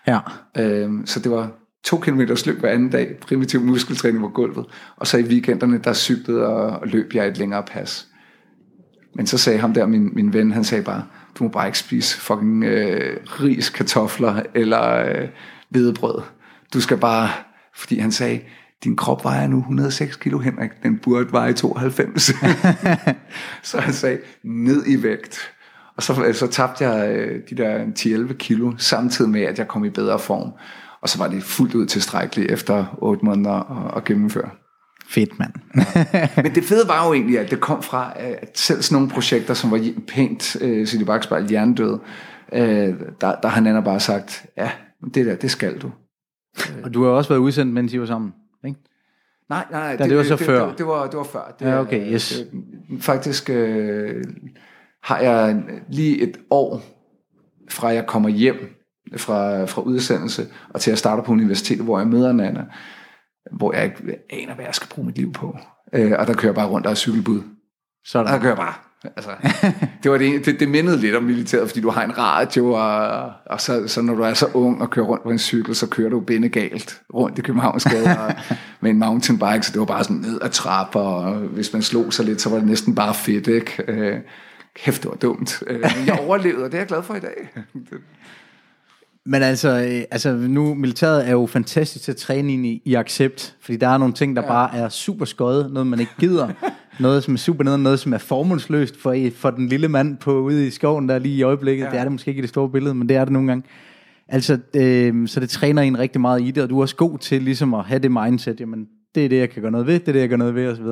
Ja. Øhm, så det var to kilometer løb hver anden dag, primitiv muskeltræning på gulvet. Og så i weekenderne, der cyklede og, og løb jeg et længere pas. Men så sagde ham der, min, min ven, han sagde bare, du må bare ikke spise fucking øh, ris, kartofler eller øh, hvedebrød. Du skal bare, fordi han sagde, din krop vejer nu 106 kilo, Henrik, den burde veje 92. så han sagde, ned i vægt. Og så, så tabte jeg øh, de der 10-11 kilo, samtidig med, at jeg kom i bedre form. Og så var det fuldt ud tilstrækkeligt efter 8 måneder at, at gennemføre. Fedt, mand. Men det fede var jo egentlig, at det kom fra, at selv sådan nogle projekter, som var pænt, øh, City Bakspejl, hjernedød, øh, der, der har Nana bare sagt, ja, det der, det skal du. Og du har også været udsendt, mens I var sammen, ikke? Nej, nej, Ja, det var så det, før. Det, det, var, det var før. Det, Ja, okay, yes. Det, faktisk øh, har jeg lige et år, fra jeg kommer hjem fra, fra udsendelse, og til jeg starter på universitetet, hvor jeg møder Nana, hvor jeg ikke aner, hvad jeg skal bruge mit liv på. Øh, og der kører jeg bare rundt og er cykelbud. Sådan. Der kører jeg bare. Altså, det, var det, det, det mindede lidt om militæret, fordi du har en radio, og, og så, så når du er så ung og kører rundt på en cykel, så kører du bindegalt rundt i Københavnsgade og, med en mountainbike, så det var bare sådan ned ad trapper, og hvis man slog sig lidt, så var det næsten bare fedt, ikke? Øh, kæft, det var dumt. Øh, men jeg overlevede, og det er jeg glad for i dag. Men altså, øh, altså nu, militæret er jo fantastisk til at træne i, i accept, fordi der er nogle ting, der ja. bare er super skøjet, noget man ikke gider, noget som er super nede, noget som er formålsløst for, for den lille mand på ude i skoven der lige i øjeblikket. Ja. Det er det måske ikke i det store billede, men det er det nogle gange. Altså, øh, så det træner en rigtig meget i det, og du er også god til ligesom at have det mindset, jamen, det er det, jeg kan gøre noget ved, det er det, jeg gøre noget ved, osv.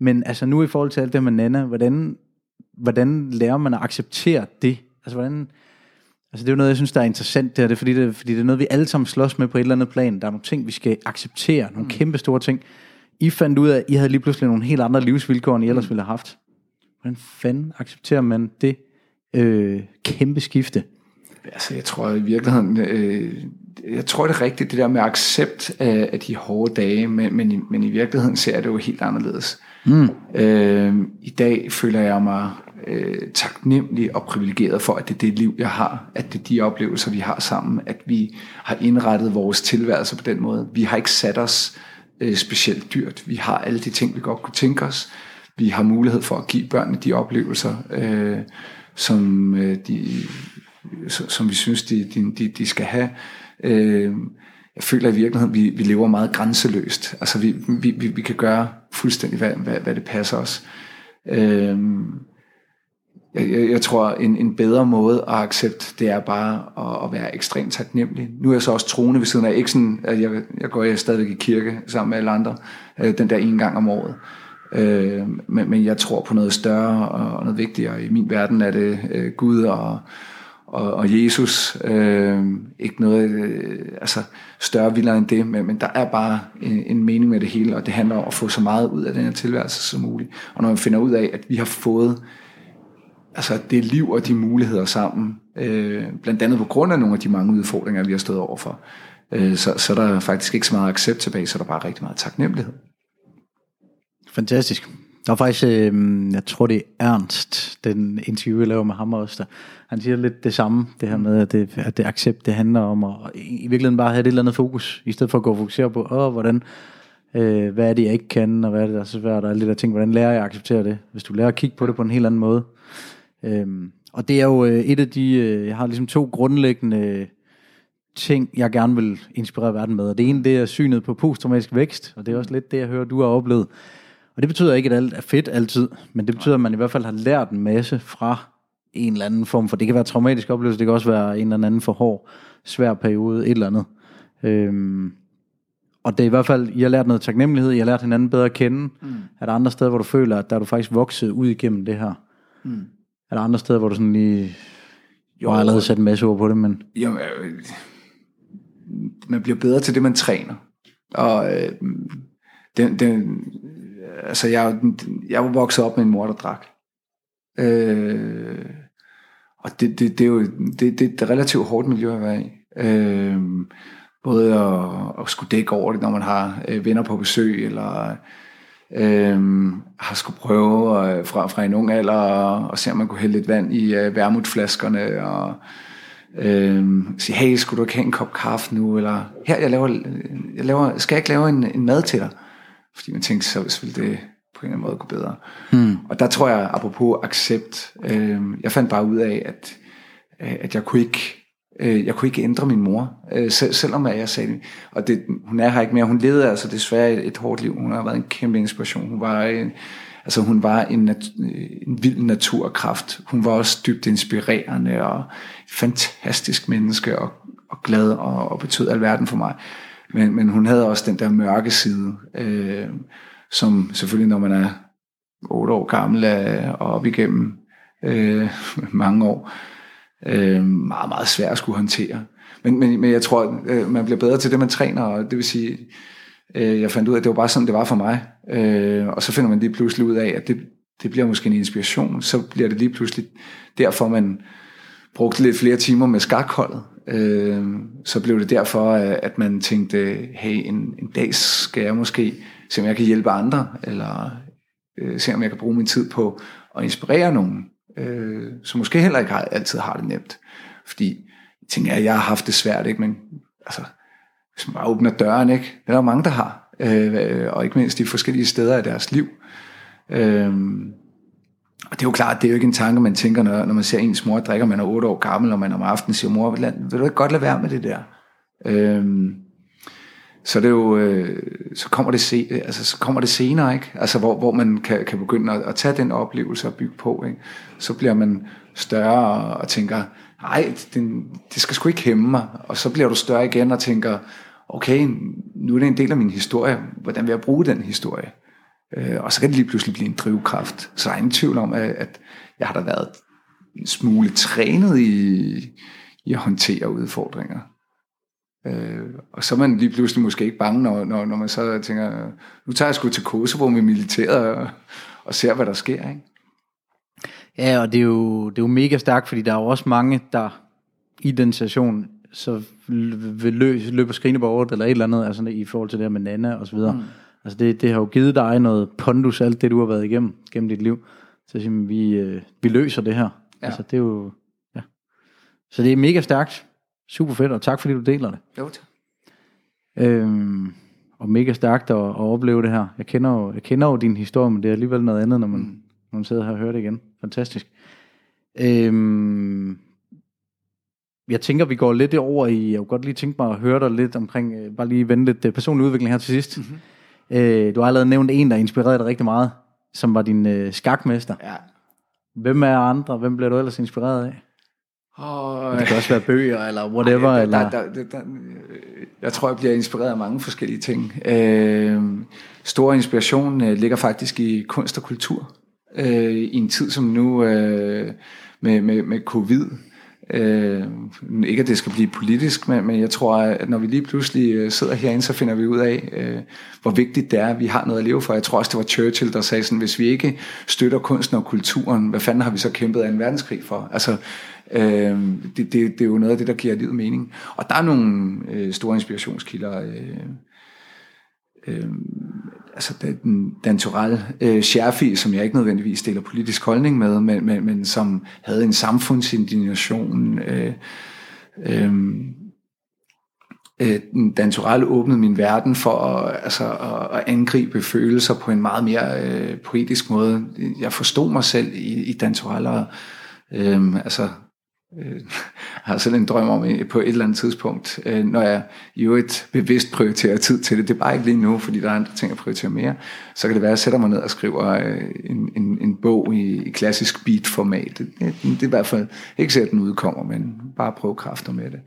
Men altså nu i forhold til alt det med Nana, hvordan, hvordan lærer man at acceptere det? Altså, hvordan, Altså det er jo noget, jeg synes, der er interessant, det her, det er, fordi, det, fordi det er noget, vi alle sammen slås med på et eller andet plan. Der er nogle ting, vi skal acceptere, nogle mm. kæmpe store ting. I fandt ud af, at I havde lige pludselig nogle helt andre livsvilkår, end I ellers ville have haft. Hvordan fanden accepterer man det øh, kæmpe skifte? Altså, jeg tror i virkeligheden, øh, jeg tror det er rigtigt, det der med accept af, af de hårde dage, men, men, i, men i virkeligheden ser jeg det jo helt anderledes. Mm. Øh, I dag føler jeg mig øh, taknemmelig og privilegeret for, at det er det liv, jeg har, at det er de oplevelser, vi har sammen, at vi har indrettet vores tilværelse på den måde. Vi har ikke sat os øh, specielt dyrt. Vi har alle de ting, vi godt kunne tænke os. Vi har mulighed for at give børnene de oplevelser, øh, som, øh, de, som vi synes, de, de, de, skal have. Øh, jeg føler i virkeligheden, at vi, vi lever meget grænseløst. Altså vi, vi, vi, vi kan gøre fuldstændig, hvad, hvad, hvad det passer os. Øh, jeg, jeg tror, en, en bedre måde at accepte, det er bare at, at være ekstremt taknemmelig. Nu er jeg så også troende ved siden af, ikke sådan, at jeg, jeg går jeg stadigvæk i kirke sammen med alle andre, øh, den der en gang om året. Øh, men, men jeg tror på noget større og noget vigtigere. I min verden er det øh, Gud og, og, og Jesus. Øh, ikke noget øh, altså større vildere end det, men, men der er bare en, en mening med det hele, og det handler om at få så meget ud af den her tilværelse som muligt. Og når man finder ud af, at vi har fået altså det liv og de muligheder sammen, øh, blandt andet på grund af nogle af de mange udfordringer, vi har stået overfor, øh, så, så er der faktisk ikke så meget accept tilbage, så er der bare rigtig meget taknemmelighed. Fantastisk. Der er faktisk, øh, jeg tror det er Ernst, den interview, jeg laver med ham også, der, han siger lidt det samme, det her med, at det, at det accept, det handler om at i virkeligheden bare have det eller andet fokus, i stedet for at gå og fokusere på, åh, hvordan, øh, hvad er det, jeg ikke kan, og hvad er det, der er så svært, og alle de der ting, hvordan lærer jeg at acceptere det? Hvis du lærer at kigge på det på en helt anden måde. Øhm, og det er jo øh, et af de, øh, jeg har ligesom to grundlæggende øh, ting, jeg gerne vil inspirere verden med. Og det ene, det er synet på posttraumatisk vækst, og det er også lidt det, jeg hører, du har oplevet. Og det betyder ikke, at alt er fedt altid, men det betyder, at man i hvert fald har lært en masse fra en eller anden form, for det kan være traumatisk oplevelse, det kan også være en eller anden for hård, svær periode, et eller andet. Øhm, og det er i hvert fald, I har lært noget taknemmelighed, I har lært hinanden bedre at kende. Mm. Er der andre steder, hvor du føler, at der er du faktisk vokset ud igennem det her? Mm. Er der andre steder, hvor du sådan lige... Jo, har allerede sat en masse ord på det, men... Jo, øh, man bliver bedre til det, man træner. Og øh, den, den, altså jeg, jeg var vokset op med en mor, der drak. Øh, og det, det, det er jo det, det, det er et relativt hårdt miljø at være i. Øh, både at, at skulle dække over det, når man har øh, venner på besøg, eller øh, har skulle prøve øh, fra, fra en ung alder og, og se, om man kunne hælde lidt vand i øh, værmutflaskerne, og øh, sige, hey, skulle du ikke have en kop kaffe nu, eller her, jeg laver, jeg laver skal jeg ikke lave en, en mad til dig? Fordi man tænkte, så ville det på en eller anden måde gå bedre. Hmm. Og der tror jeg, apropos accept, øh, jeg fandt bare ud af, at, at jeg kunne ikke Øh, jeg kunne ikke ændre min mor, øh, selvom jeg sagde Og det, hun er her ikke mere. Hun levede altså desværre et, et hårdt liv. Hun har været en kæmpe inspiration. Hun var en, altså hun var en, nat, øh, en vild naturkraft. Hun var også dybt inspirerende og fantastisk menneske og, og glad og, og betød alverden for mig. Men, men hun havde også den der mørke side, øh, som selvfølgelig når man er otte år gammel og op igennem øh, mange år, øh, øh, meget, meget svært at skulle håndtere. Men, men, men jeg tror, øh, man bliver bedre til det, man træner, og det vil sige, øh, jeg fandt ud af, at det var bare sådan, det var for mig. Øh, og så finder man lige pludselig ud af, at det, det bliver måske en inspiration. Så bliver det lige pludselig derfor, man brugte lidt flere timer med skakholdet. Øh, så blev det derfor, øh, at man tænkte, hey, en, en dag skal jeg måske se, om jeg kan hjælpe andre, eller øh, se, om jeg kan bruge min tid på at inspirere nogen øh, som måske heller ikke har, altid har det nemt. Fordi jeg tænker, at jeg har haft det svært, ikke? men altså, hvis man bare åbner døren, ikke? det er der mange, der har, øh, og ikke mindst de forskellige steder i deres liv. Øh, og det er jo klart, det er jo ikke en tanke, man tænker, når, når man ser ens mor drikker, man er 8 år gammel, og man om aftenen siger, mor, vil du ikke godt lade være med det der? Øh, så det er jo, øh, så kommer det, se, øh, altså, så kommer det senere, ikke? Altså, hvor, hvor man kan, kan begynde at, at tage den oplevelse og bygge på, ikke? Så bliver man større og, og tænker, nej, det, det skal sgu ikke hæmme mig. Og så bliver du større igen og tænker, okay, nu er det en del af min historie. Hvordan vil jeg bruge den historie? Øh, og så kan det lige pludselig blive en drivkraft. Så der er ingen tvivl om, at, at jeg har da været en smule trænet i, i at håndtere udfordringer. Øh, og så er man lige pludselig måske ikke bange, når, når, når man så tænker, nu tager jeg sgu til Kosovo med militæret og, og ser, hvad der sker. Ikke? Ja, og det er, jo, det er jo mega stærkt, fordi der er jo også mange, der i den situation, så vil løbe, løbe skrinebordet eller et eller andet, altså i forhold til det her med Nana og så videre. Mm. Altså det, det har jo givet dig noget pondus, alt det du har været igennem, gennem dit liv. Så siger vi, øh, vi løser det her. Ja. Altså det er jo, ja. Så det er mega stærkt. Super fedt, og tak fordi du deler det. Jo, tak. Øhm, og mega stærkt at, at opleve det her. Jeg kender, jo, jeg kender jo din historie, men det er alligevel noget andet, når man, mm. når man sidder her og hører det igen. Fantastisk. Øhm, jeg tænker, vi går lidt over i, jeg kunne godt lige tænke mig at høre dig lidt omkring, øh, bare lige vende lidt øh, personlig udvikling her til sidst. Mm-hmm. Øh, du har allerede nævnt en, der inspirerede dig rigtig meget, som var din øh, skakmester. Ja. Hvem er andre? Hvem bliver du ellers inspireret af? Og, det kan også være bøger, eller whatever. Ej, der, eller... Der, der, der, jeg tror, jeg bliver inspireret af mange forskellige ting. Øh, stor inspiration øh, ligger faktisk i kunst og kultur. Øh, I en tid som nu øh, med, med, med covid. Øh, ikke at det skal blive politisk, men, men jeg tror, at når vi lige pludselig øh, sidder herinde, så finder vi ud af, øh, hvor vigtigt det er, at vi har noget at leve for. Jeg tror også, det var Churchill, der sagde sådan, hvis vi ikke støtter kunsten og kulturen, hvad fanden har vi så kæmpet af en verdenskrig for? Altså, Øh, det, det, det er jo noget af det, der giver livet mening. Og der er nogle øh, store inspirationskilder. Øh, øh, altså den, Dan Torell, øh, Scherfi, som jeg ikke nødvendigvis deler politisk holdning med, men, men, men som havde en samfundsindignation. Øh, øh, øh, Dan Torell åbnede min verden for at, altså, at, at angribe følelser på en meget mere øh, poetisk måde. Jeg forstod mig selv i, i Dan Torell, og øh, altså øh, har selv en drøm om på et eller andet tidspunkt, øh, når jeg jo et bevidst prioriterer tid til det. Det er bare ikke lige nu, fordi der er andre ting at prioritere mere. Så kan det være, at jeg sætter mig ned og skriver øh, en, en, en bog i, i klassisk beat-format. Det, det, det er i hvert fald ikke så, at den udkommer, men bare prøve kræfter med det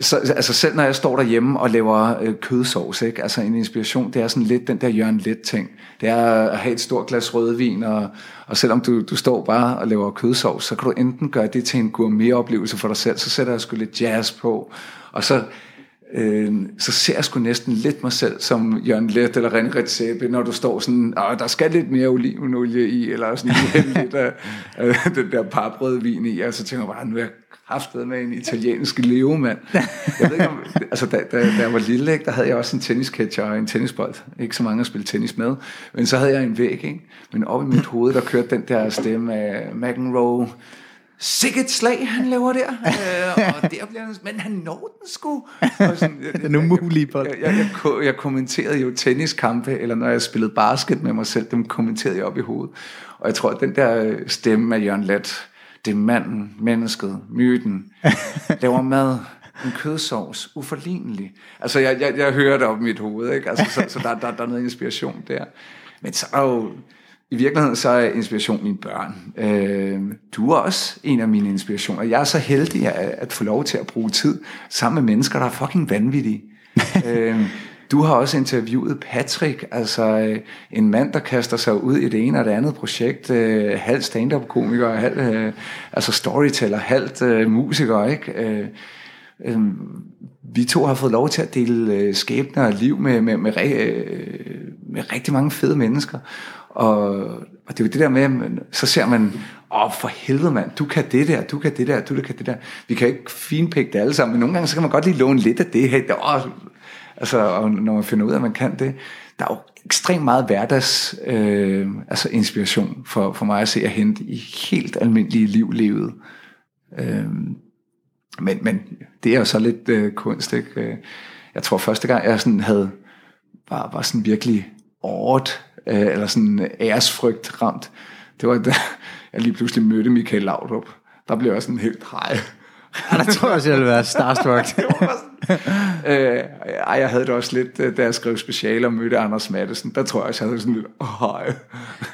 så, altså selv når jeg står derhjemme og laver øh, kødsovs, ikke? altså en inspiration, det er sådan lidt den der Jørgen Let ting. Det er at have et stort glas rødvin, og, og selvom du, du står bare og laver kødsovs, så kan du enten gøre det til en gourmet-oplevelse for dig selv, så sætter jeg sgu lidt jazz på, og så øh, så ser jeg sgu næsten lidt mig selv som Jørgen Let eller René Redzepi, når du står sådan, og der skal lidt mere olivenolie i, eller sådan lidt af, af den der parbrødvin i, og så tænker jeg bare, nu er jeg haftet med en italiensk levemand. Jeg ved ikke om, altså da, da, da jeg var lille, ikke, der havde jeg også en tennisketcher og en tennisbold. Ikke så mange at spille tennis med, men så havde jeg en væg, ikke? men op i mit hoved, der kørte den der stemme af McEnroe, sikkert slag, han laver der. øh, og der bliver han, men han når den sgu. Og sådan, den umulige bold. Jeg, jeg, jeg, jeg, kommenterede jo tenniskampe, eller når jeg spillede basket med mig selv, dem kommenterede jeg op i hovedet. Og jeg tror, at den der stemme af Jørgen Let, det er manden, mennesket, myten, laver mad, en kødsovs, uforlignelig. Altså, jeg, jeg, jeg hører det op i mit hoved, ikke? Altså, så, så der, der, der er noget inspiration der. Men så er jo i virkeligheden så er inspiration mine børn. Øh, du er også en af mine inspirationer. Jeg er så heldig at, at få lov til at bruge tid sammen med mennesker, der er fucking vanvittige. øh, du har også interviewet Patrick, altså øh, en mand, der kaster sig ud i det ene og det andet projekt, øh, halv stand-up-komiker, halv øh, altså storyteller, halvt øh, musiker, ikke? Øh, øh, vi to har fået lov til at dele øh, skæbner og liv med, med, med, øh, med rigtig mange fede mennesker. Og, og det er jo det der med, så ser man, åh for helvede mand, du kan det der, du kan det der, du kan det der. Vi kan ikke finpikke det alle sammen, men nogle gange så kan man godt lige låne lidt af det her. Åh, altså, og når man finder ud af, at man kan det. Der er jo ekstremt meget hverdags øh, altså inspiration for, for mig at se at hente i helt almindelige liv levet. Øh, men, men det er jo så lidt øh, kunst, ikke? Øh, jeg tror første gang, jeg sådan havde, var, var sådan virkelig året øh, eller sådan æresfrygt ramt. Det var da jeg lige pludselig mødte Michael Laudrup. Der blev jeg sådan helt hej. Ja, der tror jeg også, jeg ville være starstruck. øh, ej, jeg havde det også lidt, øh, da jeg skrev special og mødte Anders Madsen. Der tror jeg også, jeg havde sådan lidt, hej.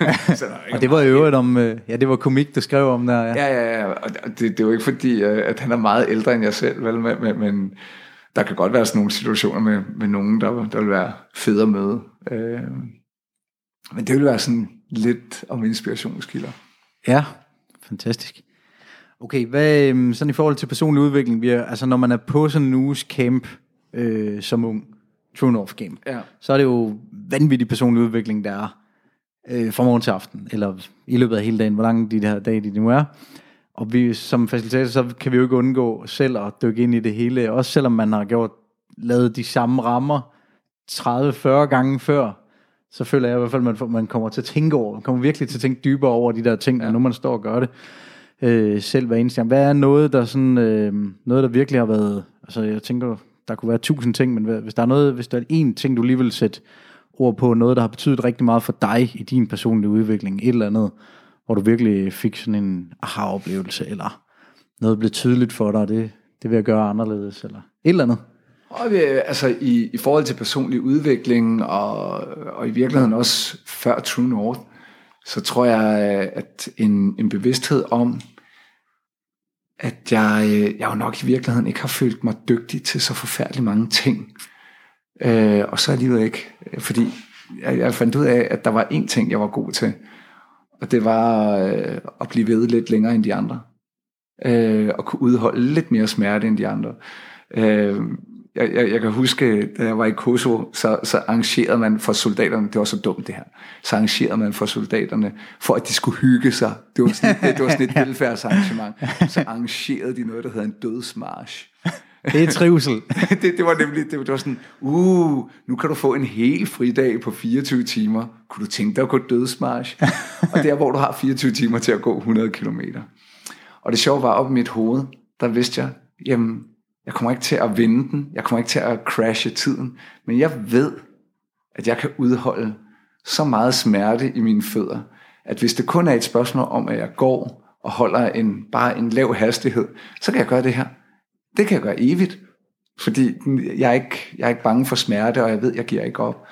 og det var jo øvrigt om, øh, ja, det var komik, du skrev om der. Ja, ja, ja. ja. Og det, det jo ikke fordi, øh, at han er meget ældre end jeg selv, vel, men, men der kan godt være sådan nogle situationer med, med nogen, der, der vil være federe møde. Øh, men det vil være sådan lidt om inspirationskilder. Ja, fantastisk. Okay, hvad, øhm, sådan i forhold til personlig udvikling, vi er, altså når man er på sådan en uges camp øh, som ung, True North Game, ja. så er det jo vanvittig personlig udvikling, der er øh, fra morgen til aften, eller i løbet af hele dagen, hvor lang de her dage de nu er. Og vi som facilitator, så kan vi jo ikke undgå selv at dykke ind i det hele, også selvom man har gjort, lavet de samme rammer 30-40 gange før, så føler jeg i hvert fald, at man, man kommer til at tænke over, man kommer virkelig til at tænke dybere over de der ting, ja. når man står og gør det øh, selv hver eneste gang. Hvad er noget, der sådan, øh, noget, der virkelig har været, altså jeg tænker, der kunne være tusind ting, men hvis der er noget, hvis der er en ting, du lige vil sætte ord på, noget, der har betydet rigtig meget for dig i din personlige udvikling, et eller andet, hvor du virkelig fik sådan en aha-oplevelse, eller noget blev tydeligt for dig, det, det vil jeg gøre anderledes, eller et eller andet. Og vi, altså i, i forhold til personlig udvikling, og, og i virkeligheden også før True North, så tror jeg, at en, en bevidsthed om, at jeg, øh, jeg jo nok i virkeligheden ikke har følt mig dygtig til så forfærdeligt mange ting. Øh, og så alligevel ikke, fordi jeg, jeg fandt ud af, at der var én ting, jeg var god til, og det var øh, at blive ved lidt længere end de andre. Øh, og kunne udholde lidt mere smerte end de andre. Øh, jeg, jeg, jeg kan huske, da jeg var i Kosovo, så, så arrangerede man for soldaterne, det var så dumt det her, så arrangerede man for soldaterne, for at de skulle hygge sig. Det var sådan, det, det var sådan et velfærdsarrangement. Så arrangerede de noget, der hedder en dødsmarsch. Det er trivsel. det, det var nemlig, det, det var sådan, uh, nu kan du få en hel fridag på 24 timer. Kunne du tænke dig at gå dødsmarsch? og der, hvor du har 24 timer til at gå 100 kilometer. Og det sjove var, op i mit hoved, der vidste jeg, jamen, jeg kommer ikke til at vinde den. Jeg kommer ikke til at crashe tiden. Men jeg ved, at jeg kan udholde så meget smerte i mine fødder, at hvis det kun er et spørgsmål om, at jeg går og holder en, bare en lav hastighed, så kan jeg gøre det her. Det kan jeg gøre evigt, fordi jeg er ikke, jeg er ikke bange for smerte, og jeg ved, at jeg giver ikke op.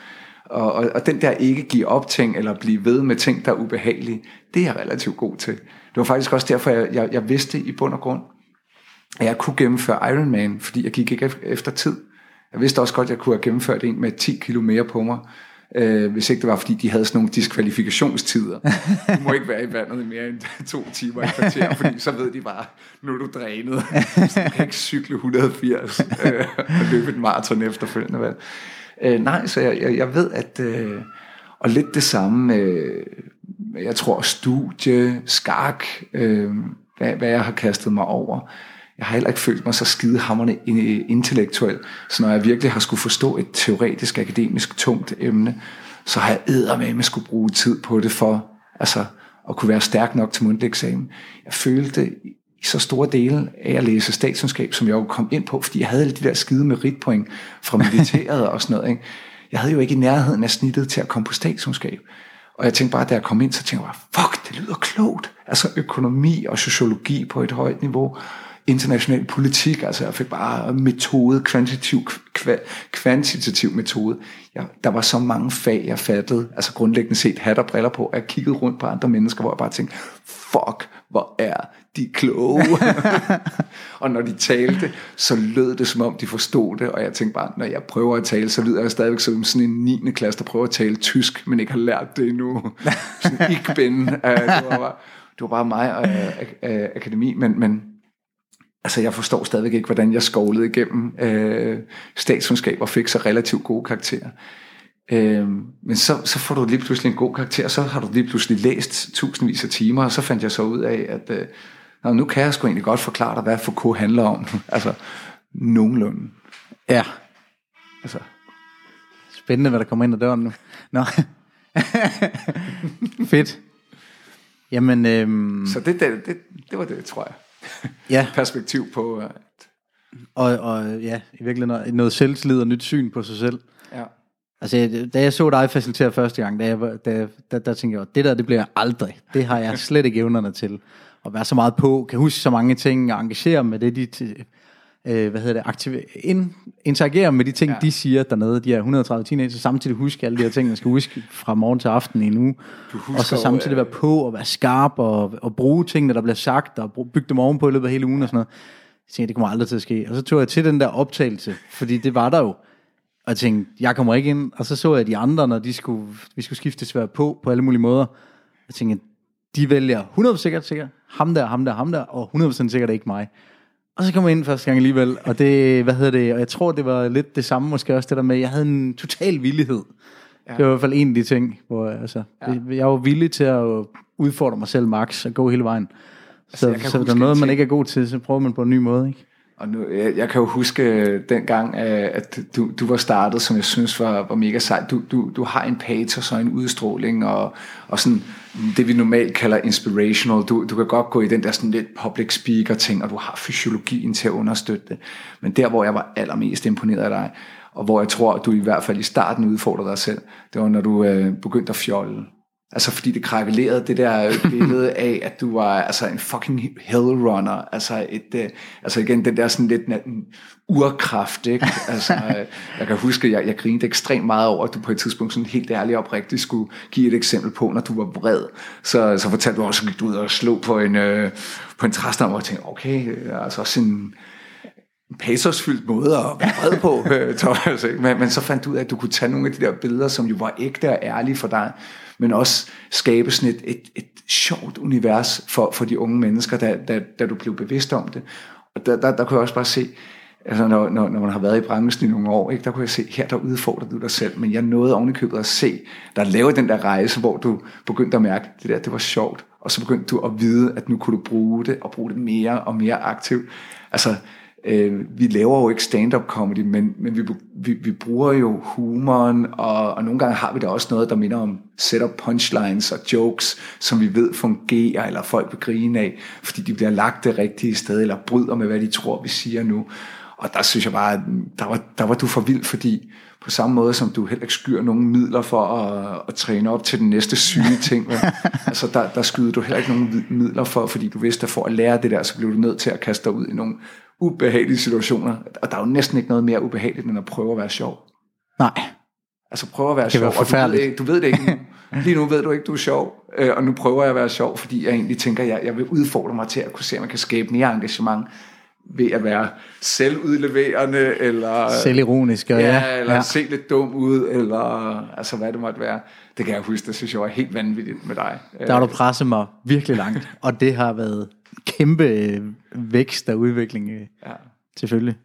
Og, og, og den der ikke give op ting, eller blive ved med ting, der er ubehagelige, det er jeg relativt god til. Det var faktisk også derfor, jeg, jeg, jeg vidste i bund og grund, at jeg kunne gennemføre Ironman, fordi jeg gik ikke efter tid. Jeg vidste også godt, at jeg kunne have gennemført en med 10 kilo mere på mig, øh, hvis ikke det var, fordi de havde sådan nogle diskvalifikationstider. Du må ikke være i vandet i mere end to timer i kvarter, fordi så ved de bare, nu er du drænet. Så du kan ikke cykle 180 øh, og løbe et maraton efterfølgende. Vel? Øh, nej, så jeg, jeg, jeg ved, at... Øh, og lidt det samme, øh, jeg tror, studie, skak, øh, hvad, hvad jeg har kastet mig over. Jeg har heller ikke følt mig så skidehammerende øh, intellektuel, så når jeg virkelig har skulle forstå et teoretisk, akademisk, tungt emne, så har jeg med at skulle bruge tid på det for altså, at kunne være stærk nok til mundtlig eksamen. Jeg følte i så store dele af at læse statskundskab, som jeg jo kom ind på, fordi jeg havde alle de der skide meritpoint fra militæret og sådan noget. Ikke? Jeg havde jo ikke i nærheden af snittet til at komme på statskundskab. Og jeg tænkte bare, da jeg kom ind, så tænkte jeg bare, fuck, det lyder klogt. Altså økonomi og sociologi på et højt niveau international politik, altså jeg fik bare metode, kvantitativ, kvantitativ metode. Jeg, der var så mange fag, jeg fattede, altså grundlæggende set hat og briller på, jeg kiggede rundt på andre mennesker, hvor jeg bare tænkte, fuck, hvor er de kloge. og når de talte, så lød det som om, de forstod det, og jeg tænkte bare, når jeg prøver at tale, så lyder jeg stadigvæk som sådan en 9. klasse, der prøver at tale tysk, men ikke har lært det endnu. sådan ikke ben. det, var bare, det var bare mig og uh, akademi, men, men altså jeg forstår stadigvæk ikke, hvordan jeg skovlede igennem øh, statskundskab og fik så relativt gode karakterer. Øh, men så, så får du lige pludselig en god karakter, så har du lige pludselig læst tusindvis af timer, og så fandt jeg så ud af, at øh, nå, nu kan jeg sgu egentlig godt forklare dig, hvad Foucault handler om. altså, nogenlunde. Ja. Altså. Spændende, hvad der kommer ind ad døren nu. Nå. Fedt. Jamen, øhm... Så det, det, det, det var det, tror jeg ja. perspektiv på. At... Og, og ja, i virkeligheden noget, noget selvtillid og nyt syn på sig selv. Ja. Altså, da jeg så dig facilitere første gang, da jeg, da, der, der tænkte jeg, det der, det bliver jeg aldrig. Det har jeg slet ikke evnerne til. At være så meget på, kan huske så mange ting, og engagere med det, de, øh, hvad hedder det, aktive, in, interagere med de ting, ja. de siger dernede, de er 130 teenager, samtidig huske alle de her ting, man skal huske fra morgen til aften i en uge, og så samtidig være på og være skarp og, og bruge tingene, der bliver sagt, og bygge dem ovenpå i løbet af hele ugen og sådan noget. Jeg tænkte, det kommer aldrig til at ske. Og så tog jeg til den der optagelse, fordi det var der jo. Og jeg tænkte, jeg kommer ikke ind. Og så så jeg de andre, når de skulle, vi skulle skifte svært på, på alle mulige måder. Jeg tænkte, de vælger 100% sikkert, sikkert, ham der, ham der, ham der, og 100% sikkert ikke mig. Og så kom jeg ind første gang alligevel, og det, hvad hedder det, og jeg tror, det var lidt det samme måske også, det der med, jeg havde en total villighed. Ja. Det var i hvert fald en af de ting, hvor altså, ja. jeg var villig til at udfordre mig selv max og gå hele vejen. Altså, så, så der er noget, man ikke er god til, så prøver man på en ny måde, ikke? Og nu, jeg, jeg kan jo huske øh, dengang, øh, at du, du var startet, som jeg synes var, var mega sejt. Du, du, du har en patos og en udstråling, og, og sådan det vi normalt kalder inspirational. Du, du kan godt gå i den der sådan lidt public speaker ting, og du har fysiologien til at understøtte det. Men der, hvor jeg var allermest imponeret af dig, og hvor jeg tror, at du i hvert fald i starten udfordrede dig selv, det var, når du øh, begyndte at fjolle. Altså fordi det krakulerede det der billede af, at du var altså en fucking hellrunner. Altså, et, uh, altså igen, den der sådan lidt urkraft, ikke? Altså, uh, jeg kan huske, at jeg, jeg grinede ekstremt meget over, at du på et tidspunkt sådan helt ærligt og oprigtigt skulle give et eksempel på, når du var vred. Så, så fortalte du også, at du ud og slå på en, uh, på en træstam, og jeg tænkte, okay, altså også en pacersfyldt måde at være vred på, Thomas. Ikke? Men, men så fandt du ud af, at du kunne tage nogle af de der billeder, som jo var ægte og ærlige for dig, men også skabe sådan et, et, et sjovt univers for, for de unge mennesker, da, da, da du blev bevidst om det. Og der, der, der kunne jeg også bare se, altså når, når, når man har været i branchen i nogle år, ikke, der kunne jeg se, her der udfordrer du dig selv, men jeg nåede ovenikøbet at se, der lavede den der rejse, hvor du begyndte at mærke, det der, det var sjovt, og så begyndte du at vide, at nu kunne du bruge det, og bruge det mere og mere aktivt. Altså, Øh, vi laver jo ikke stand-up comedy, men, men vi, vi, vi bruger jo humoren, og, og nogle gange har vi da også noget, der minder om setup punchlines og jokes, som vi ved fungerer, eller folk vil grine af, fordi de bliver lagt det rigtige sted, eller bryder med, hvad de tror, vi siger nu. Og der synes jeg bare, at der var, der var du for vild, fordi på samme måde som du heller ikke skyr nogen midler for at, at træne op til den næste syge ting. altså der, der skyder du heller ikke nogen midler for, fordi du vidste, at for at lære det der, så blev du nødt til at kaste dig ud i nogle ubehagelige situationer. Og der er jo næsten ikke noget mere ubehageligt, end at prøve at være sjov. Nej. Altså prøve at være sjov, og du ved, du ved det ikke Lige nu ved du ikke, du er sjov, øh, og nu prøver jeg at være sjov, fordi jeg egentlig tænker, jeg, jeg vil udfordre mig til at kunne se, at man kan skabe mere engagement ved at være selvudleverende, eller... Selvironisk, Ja, ja. eller ja. se lidt dum ud, eller altså hvad det måtte være. Det kan jeg huske, det synes jeg var helt vanvittigt med dig. Der har du presset mig virkelig langt, og det har været kæmpe øh, vækst og udvikling øh, Ja. selvfølgelig.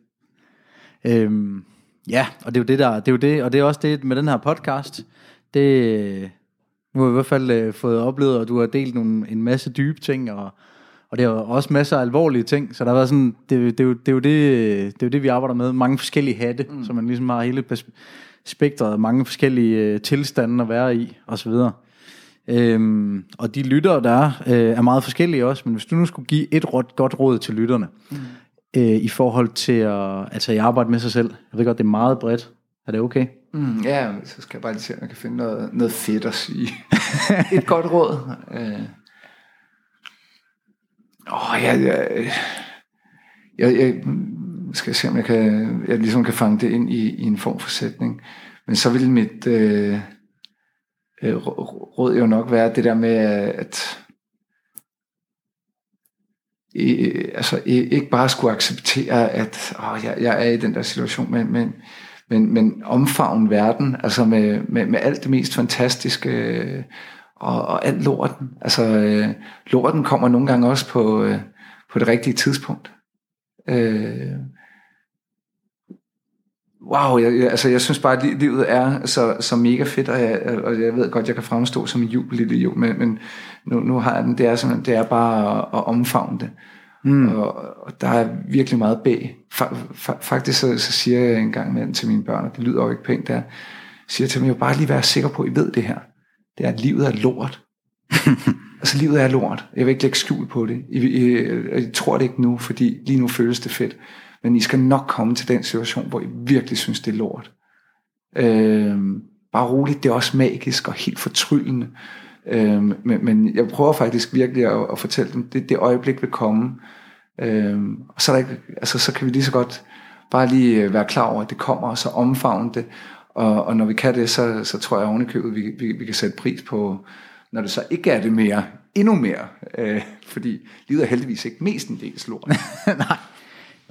Øhm, ja, og det er jo det der, det er jo det, og det er også det med den her podcast. Det, nu har vi i hvert fald øh, fået oplevet, og du har delt nogle, en masse dybe ting, og, og det er jo også masser af alvorlige ting, så der har været sådan, det, det, er jo, det, er jo det, det er jo det, vi arbejder med, mange forskellige hatte, mm. så man ligesom har hele spektret, mange forskellige øh, tilstande at være i, og så videre. Øhm, og de lyttere, der er, øh, er meget forskellige også, men hvis du nu skulle give et råd, godt råd til lytterne, mm. øh, i forhold til at, altså i arbejde med sig selv, jeg ved godt, det er meget bredt, er det okay? Mm, ja, så skal jeg bare lige se, om jeg kan finde noget, noget fedt at sige. Et godt råd. Øh. Åh, jeg, jeg, jeg, jeg skal se, om jeg, kan, jeg ligesom kan fange det ind i, i en form for sætning. Men så vil mit øh, øh, råd jo nok være det der med, at øh, altså, i- ikke bare skulle acceptere, at åh, jeg, jeg er i den der situation, men, men, men, men omfavne verden, altså med, med, med alt det mest fantastiske, øh, og, og alt lorten. Altså, øh, lorten kommer nogle gange også på, øh, på det rigtige tidspunkt. Øh, wow, jeg, jeg, altså jeg synes bare, at li- livet er så, så mega fedt, og jeg, og jeg ved godt, jeg kan fremstå som en jubelidiot, men, men nu, nu har jeg den, det er, simpelthen, det er bare at, at omfavne det. Mm. Og, og der er virkelig meget bag. Fa, fa, faktisk så, så siger jeg en gang imellem til mine børn, og det lyder jo ikke pænt, der siger til dem, jeg vil bare lige være sikker på, at I ved det her. Det er, at livet er lort. altså livet er lort. Jeg vil ikke lægge skjul på det. I, I, I tror det ikke nu, fordi lige nu føles det fedt. Men I skal nok komme til den situation, hvor I virkelig synes, det er lort. Øh, bare roligt, det er også magisk og helt fortryllende. Øh, men, men jeg prøver faktisk virkelig at, at fortælle dem, det, det øjeblik vil komme. Øh, og så, er der ikke, altså, så kan vi lige så godt bare lige øh, være klar over, at det kommer, og så omfavne det. Og, og når vi kan det, så, så tror jeg ovenikøbet, vi, vi, vi kan sætte pris på, når det så ikke er det mere, endnu mere. Øh, fordi livet er heldigvis ikke mest en del lort. Nej.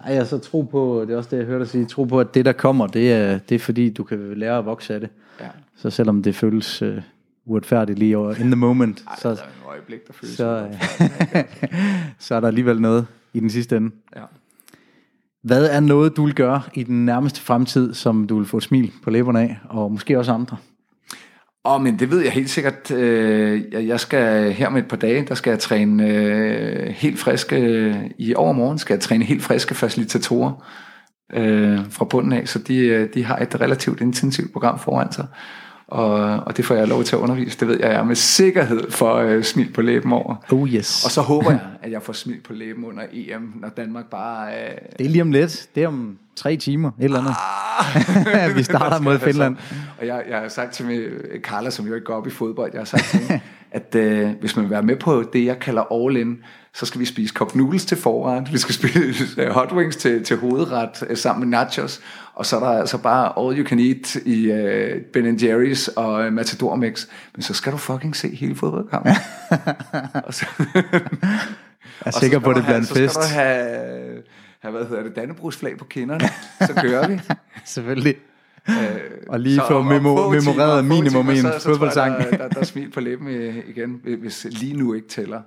Nej, jeg så tro på, det er også det, jeg hørte dig sige, tro på, at det, der kommer, det er, det er fordi, du kan lære at vokse af det. Ja. Så selvom det føles uh, uretfærdigt lige over in the moment, Ej, så, der er en øjeblik, der føles så, uretfærdigt. så er der alligevel noget i den sidste ende. ja. Hvad er noget, du vil gøre i den nærmeste fremtid, som du vil få et smil på læberne af, og måske også andre? Åh, men det ved jeg helt sikkert. Øh, jeg- skal her med et par dage, der skal jeg træne øh, helt friske, i overmorgen skal jeg træne helt friske facilitatorer øh, fra bunden af, så de, øh, de har et relativt intensivt program foran sig. Og, og det får jeg lov til at undervise. Det ved jeg, jeg er med sikkerhed for øh, smil på læben over. Oh yes. Og så håber jeg, at jeg får smil på læben under EM, når Danmark bare... Øh, Det er lige om lidt. Det er om tre timer, et eller andet. Ah. Vi starter mod Finland. Og jeg, jeg har sagt til min, Carla, som jo ikke går op i fodbold, jeg har sagt til hende, at øh, hvis man vil være med på det, jeg kalder all in, så skal vi spise cup noodles til forret, vi skal spise øh, hot wings til, til hovedret øh, sammen med nachos, og så er der altså bare all you can eat i øh, Ben Jerry's og øh, Matador Mix. Men så skal du fucking se hele fodboldkampen. og så, Jeg er sikker på, at det bliver en Så skal fest. du have, have hvad hedder det, Dannebrugsflag på kinderne, så kører vi. Selvfølgelig. Øh, Og lige få memo- memoreret timer, minimum timer, en så- så tror jeg, fodboldsang. Der, der, der er smil på læben igen, hvis lige nu ikke tæller.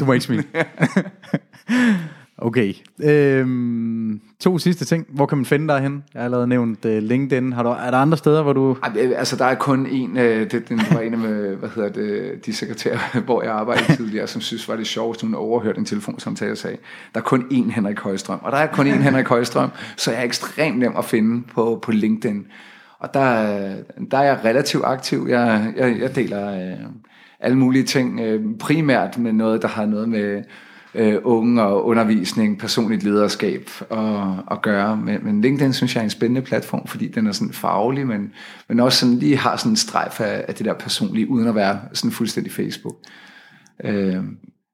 Du må ikke smile. okay. Øhm, to sidste ting. Hvor kan man finde dig hen? Jeg har allerede nævnt uh, LinkedIn. Har du, er der andre steder, hvor du... Øh, Altså, der er kun en, øh, det, den var en af, med, hvad hedder det, de sekretærer, hvor jeg arbejdede tidligere, som synes var det sjovest, hun overhørte en telefonsamtale og sagde, der er kun én Henrik Højstrøm, og der er kun én Henrik Højstrøm, så jeg er ekstremt nem at finde på, på LinkedIn. Og der, der er jeg relativt aktiv. Jeg, jeg, jeg deler øh, alle mulige ting, øh, primært med noget, der har noget med øh, unge og undervisning, personligt lederskab og, at gøre. Men, men LinkedIn synes jeg er en spændende platform, fordi den er sådan faglig, men, men også sådan lige har sådan en strejf af, af det der personlige, uden at være sådan fuldstændig Facebook. Øh,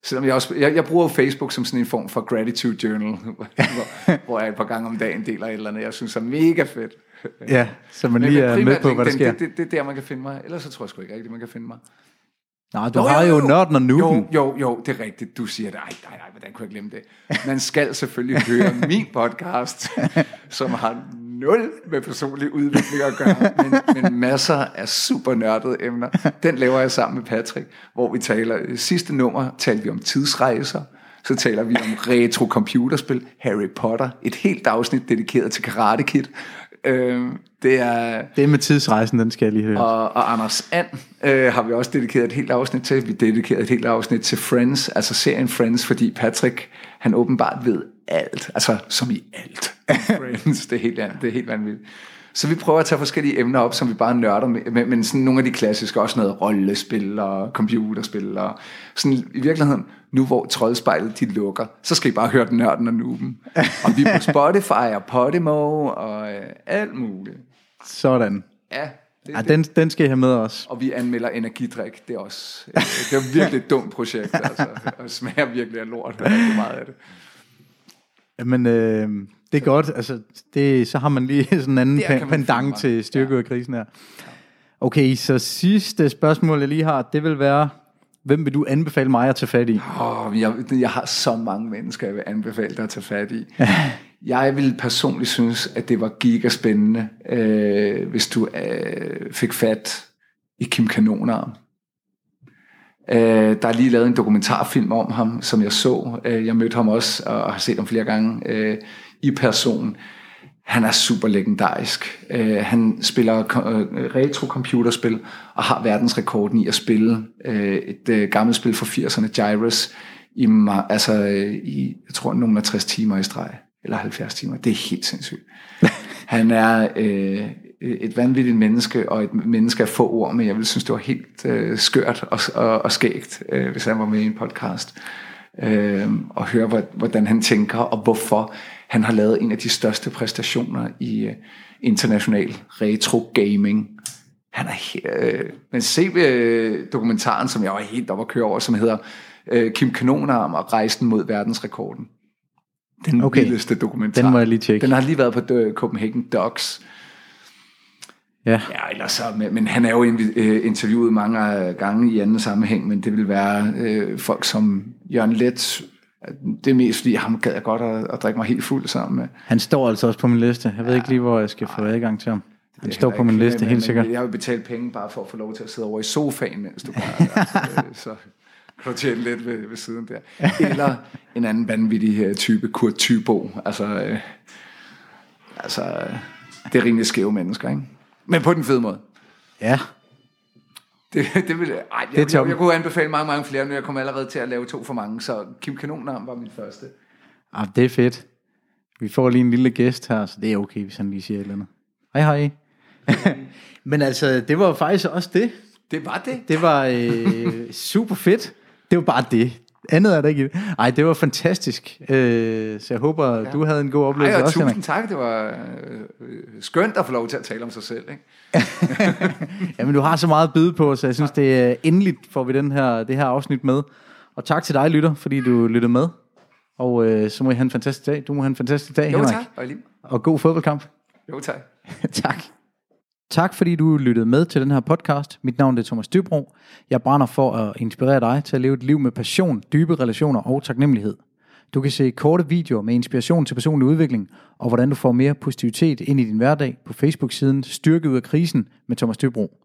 selvom jeg også, jeg, jeg bruger Facebook som sådan en form for gratitude journal, hvor, hvor jeg et par gange om dagen deler et eller andet, jeg synes er mega fedt. Ja, så man lige men er med på, hvad der sker. Det, det, det er der, man kan finde mig. Ellers så tror jeg sgu ikke rigtigt, man kan finde mig. Nej, du har jo nørden og nuben. Jo, jo, jo, det er rigtigt. Du siger det. Ej, nej, nej, hvordan kunne jeg glemme det? Man skal selvfølgelig høre min podcast, som har nul med personlig udvikling at gøre, men, men masser af super nørdede emner. Den laver jeg sammen med Patrick, hvor vi taler, sidste nummer talte vi om tidsrejser, så taler vi om retro computerspil, Harry Potter, et helt afsnit dedikeret til Karate Kid. Øh, det er... Det med tidsrejsen, den skal jeg lige høre. Og, og Anders And øh, har vi også dedikeret et helt afsnit til. Vi dedikerede et helt afsnit til Friends, altså serien Friends, fordi Patrick, han åbenbart ved alt, altså som i alt. Friends, det er helt, det er helt vanvittigt. Så vi prøver at tage forskellige emner op, som vi bare nørder med, men, men sådan nogle af de klassiske, også noget rollespil og computerspil og sådan i virkeligheden, nu hvor troldspejlet de lukker, så skal I bare høre den nørden og nuben. Og vi er på Spotify og Podimo og øh, alt muligt. Sådan. Ja, det, ja, den, den skal jeg have med også. Og vi anmelder energidrik, det er også det er virkelig et dumt projekt, altså, og smager virkelig af lort, rigtig meget af det. Jamen, øh, det er godt. Altså, det, så har man lige sådan en anden pendant til styrke ja. krisen her. Okay, så sidste spørgsmål, jeg lige har, det vil være, hvem vil du anbefale mig at tage fat i? Oh, jeg, jeg har så mange mennesker, jeg vil anbefale dig at tage fat i. jeg vil personligt synes, at det var gigaspændende, øh, hvis du øh, fik fat i Kim Kanonarm. Øh, der er lige lavet en dokumentarfilm om ham, som jeg så. Øh, jeg mødte ham også, og har set ham flere gange øh, i person. Han er super legendarisk. Øh, han spiller øh, retro-computerspil og har verdensrekorden i at spille øh, et øh, gammelt spil fra 80'erne, Gyrus, i, altså, øh, i, jeg tror, nogle af 60 timer i streg, eller 70 timer. Det er helt sindssygt. Han er øh, et vanvittigt menneske, og et menneske af få ord, men jeg vil synes, det var helt øh, skørt og, og, og skægt, øh, hvis han var med i en podcast. Øh, og høre, hvordan han tænker, og hvorfor han har lavet en af de største præstationer i uh, international retro gaming. Han er øh, men se øh, dokumentaren, som jeg var helt op at køre over, som hedder øh, Kim Kanonarm og rejsen mod verdensrekorden. Den okay. vildeste dokumentar. Den må jeg lige tjekke. Den har lige været på uh, Copenhagen Docs. Ja. Ja, ellers så, men, men han er jo øh, interviewet mange gange i anden sammenhæng, men det vil være øh, folk som Jørgen Let, det er mest fordi, ham gad jeg godt at, at drikke mig helt fuld sammen med. Han står altså også på min liste. Jeg ved ja, ikke lige, hvor jeg skal få adgang til ham. Han står på min liste, helt sikkert. Jeg vil betale penge bare for at få lov til at sidde over i sofaen, mens du bare... altså, så kan du tjene lidt ved, ved siden der. Eller en anden vanvittig uh, type, Kurt Tybo. Altså, uh, altså, det er rimelig skæve mennesker, ikke? Men på den fede måde. Ja. Det, det vil, ej, jeg, det jeg, jeg, kunne anbefale mange, mange flere, men jeg kommer allerede til at lave to for mange, så Kim Kanonarm var min første. Ah, det er fedt. Vi får lige en lille gæst her, så det er okay, hvis han lige siger et eller andet. Hej hej. men altså, det var faktisk også det. Det var det. Det var øh, super fedt. Det var bare det. Andet er der ikke Ej, det var fantastisk. Øh, så jeg håber, ja. du havde en god oplevelse Ej, også. tusind tak. Det var øh, skønt at få lov til at tale om sig selv. Ikke? Jamen, du har så meget at byde på, så jeg synes, det er endeligt får vi den her, det her afsnit med. Og tak til dig, lytter, fordi du lyttede med. Og øh, så må I have en fantastisk dag. Du må have en fantastisk dag, jo, Henrik. tak. Og, og god fodboldkamp. Jo, tak. tak. Tak fordi du lyttede med til den her podcast. Mit navn er Thomas Dybro. Jeg brænder for at inspirere dig til at leve et liv med passion, dybe relationer og taknemmelighed. Du kan se korte videoer med inspiration til personlig udvikling og hvordan du får mere positivitet ind i din hverdag på Facebook-siden Styrke ud af krisen med Thomas Dybro.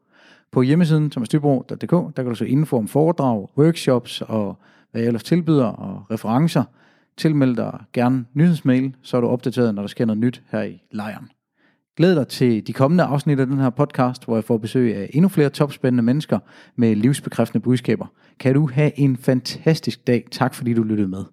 På hjemmesiden thomasdybro.dk der kan du se info om foredrag, workshops og hvad jeg ellers tilbyder og referencer. Tilmeld dig gerne nyhedsmail, så er du opdateret, når der sker noget nyt her i lejren. Glæd dig til de kommende afsnit af den her podcast, hvor jeg får besøg af endnu flere topspændende mennesker med livsbekræftende budskaber. Kan du have en fantastisk dag. Tak fordi du lyttede med.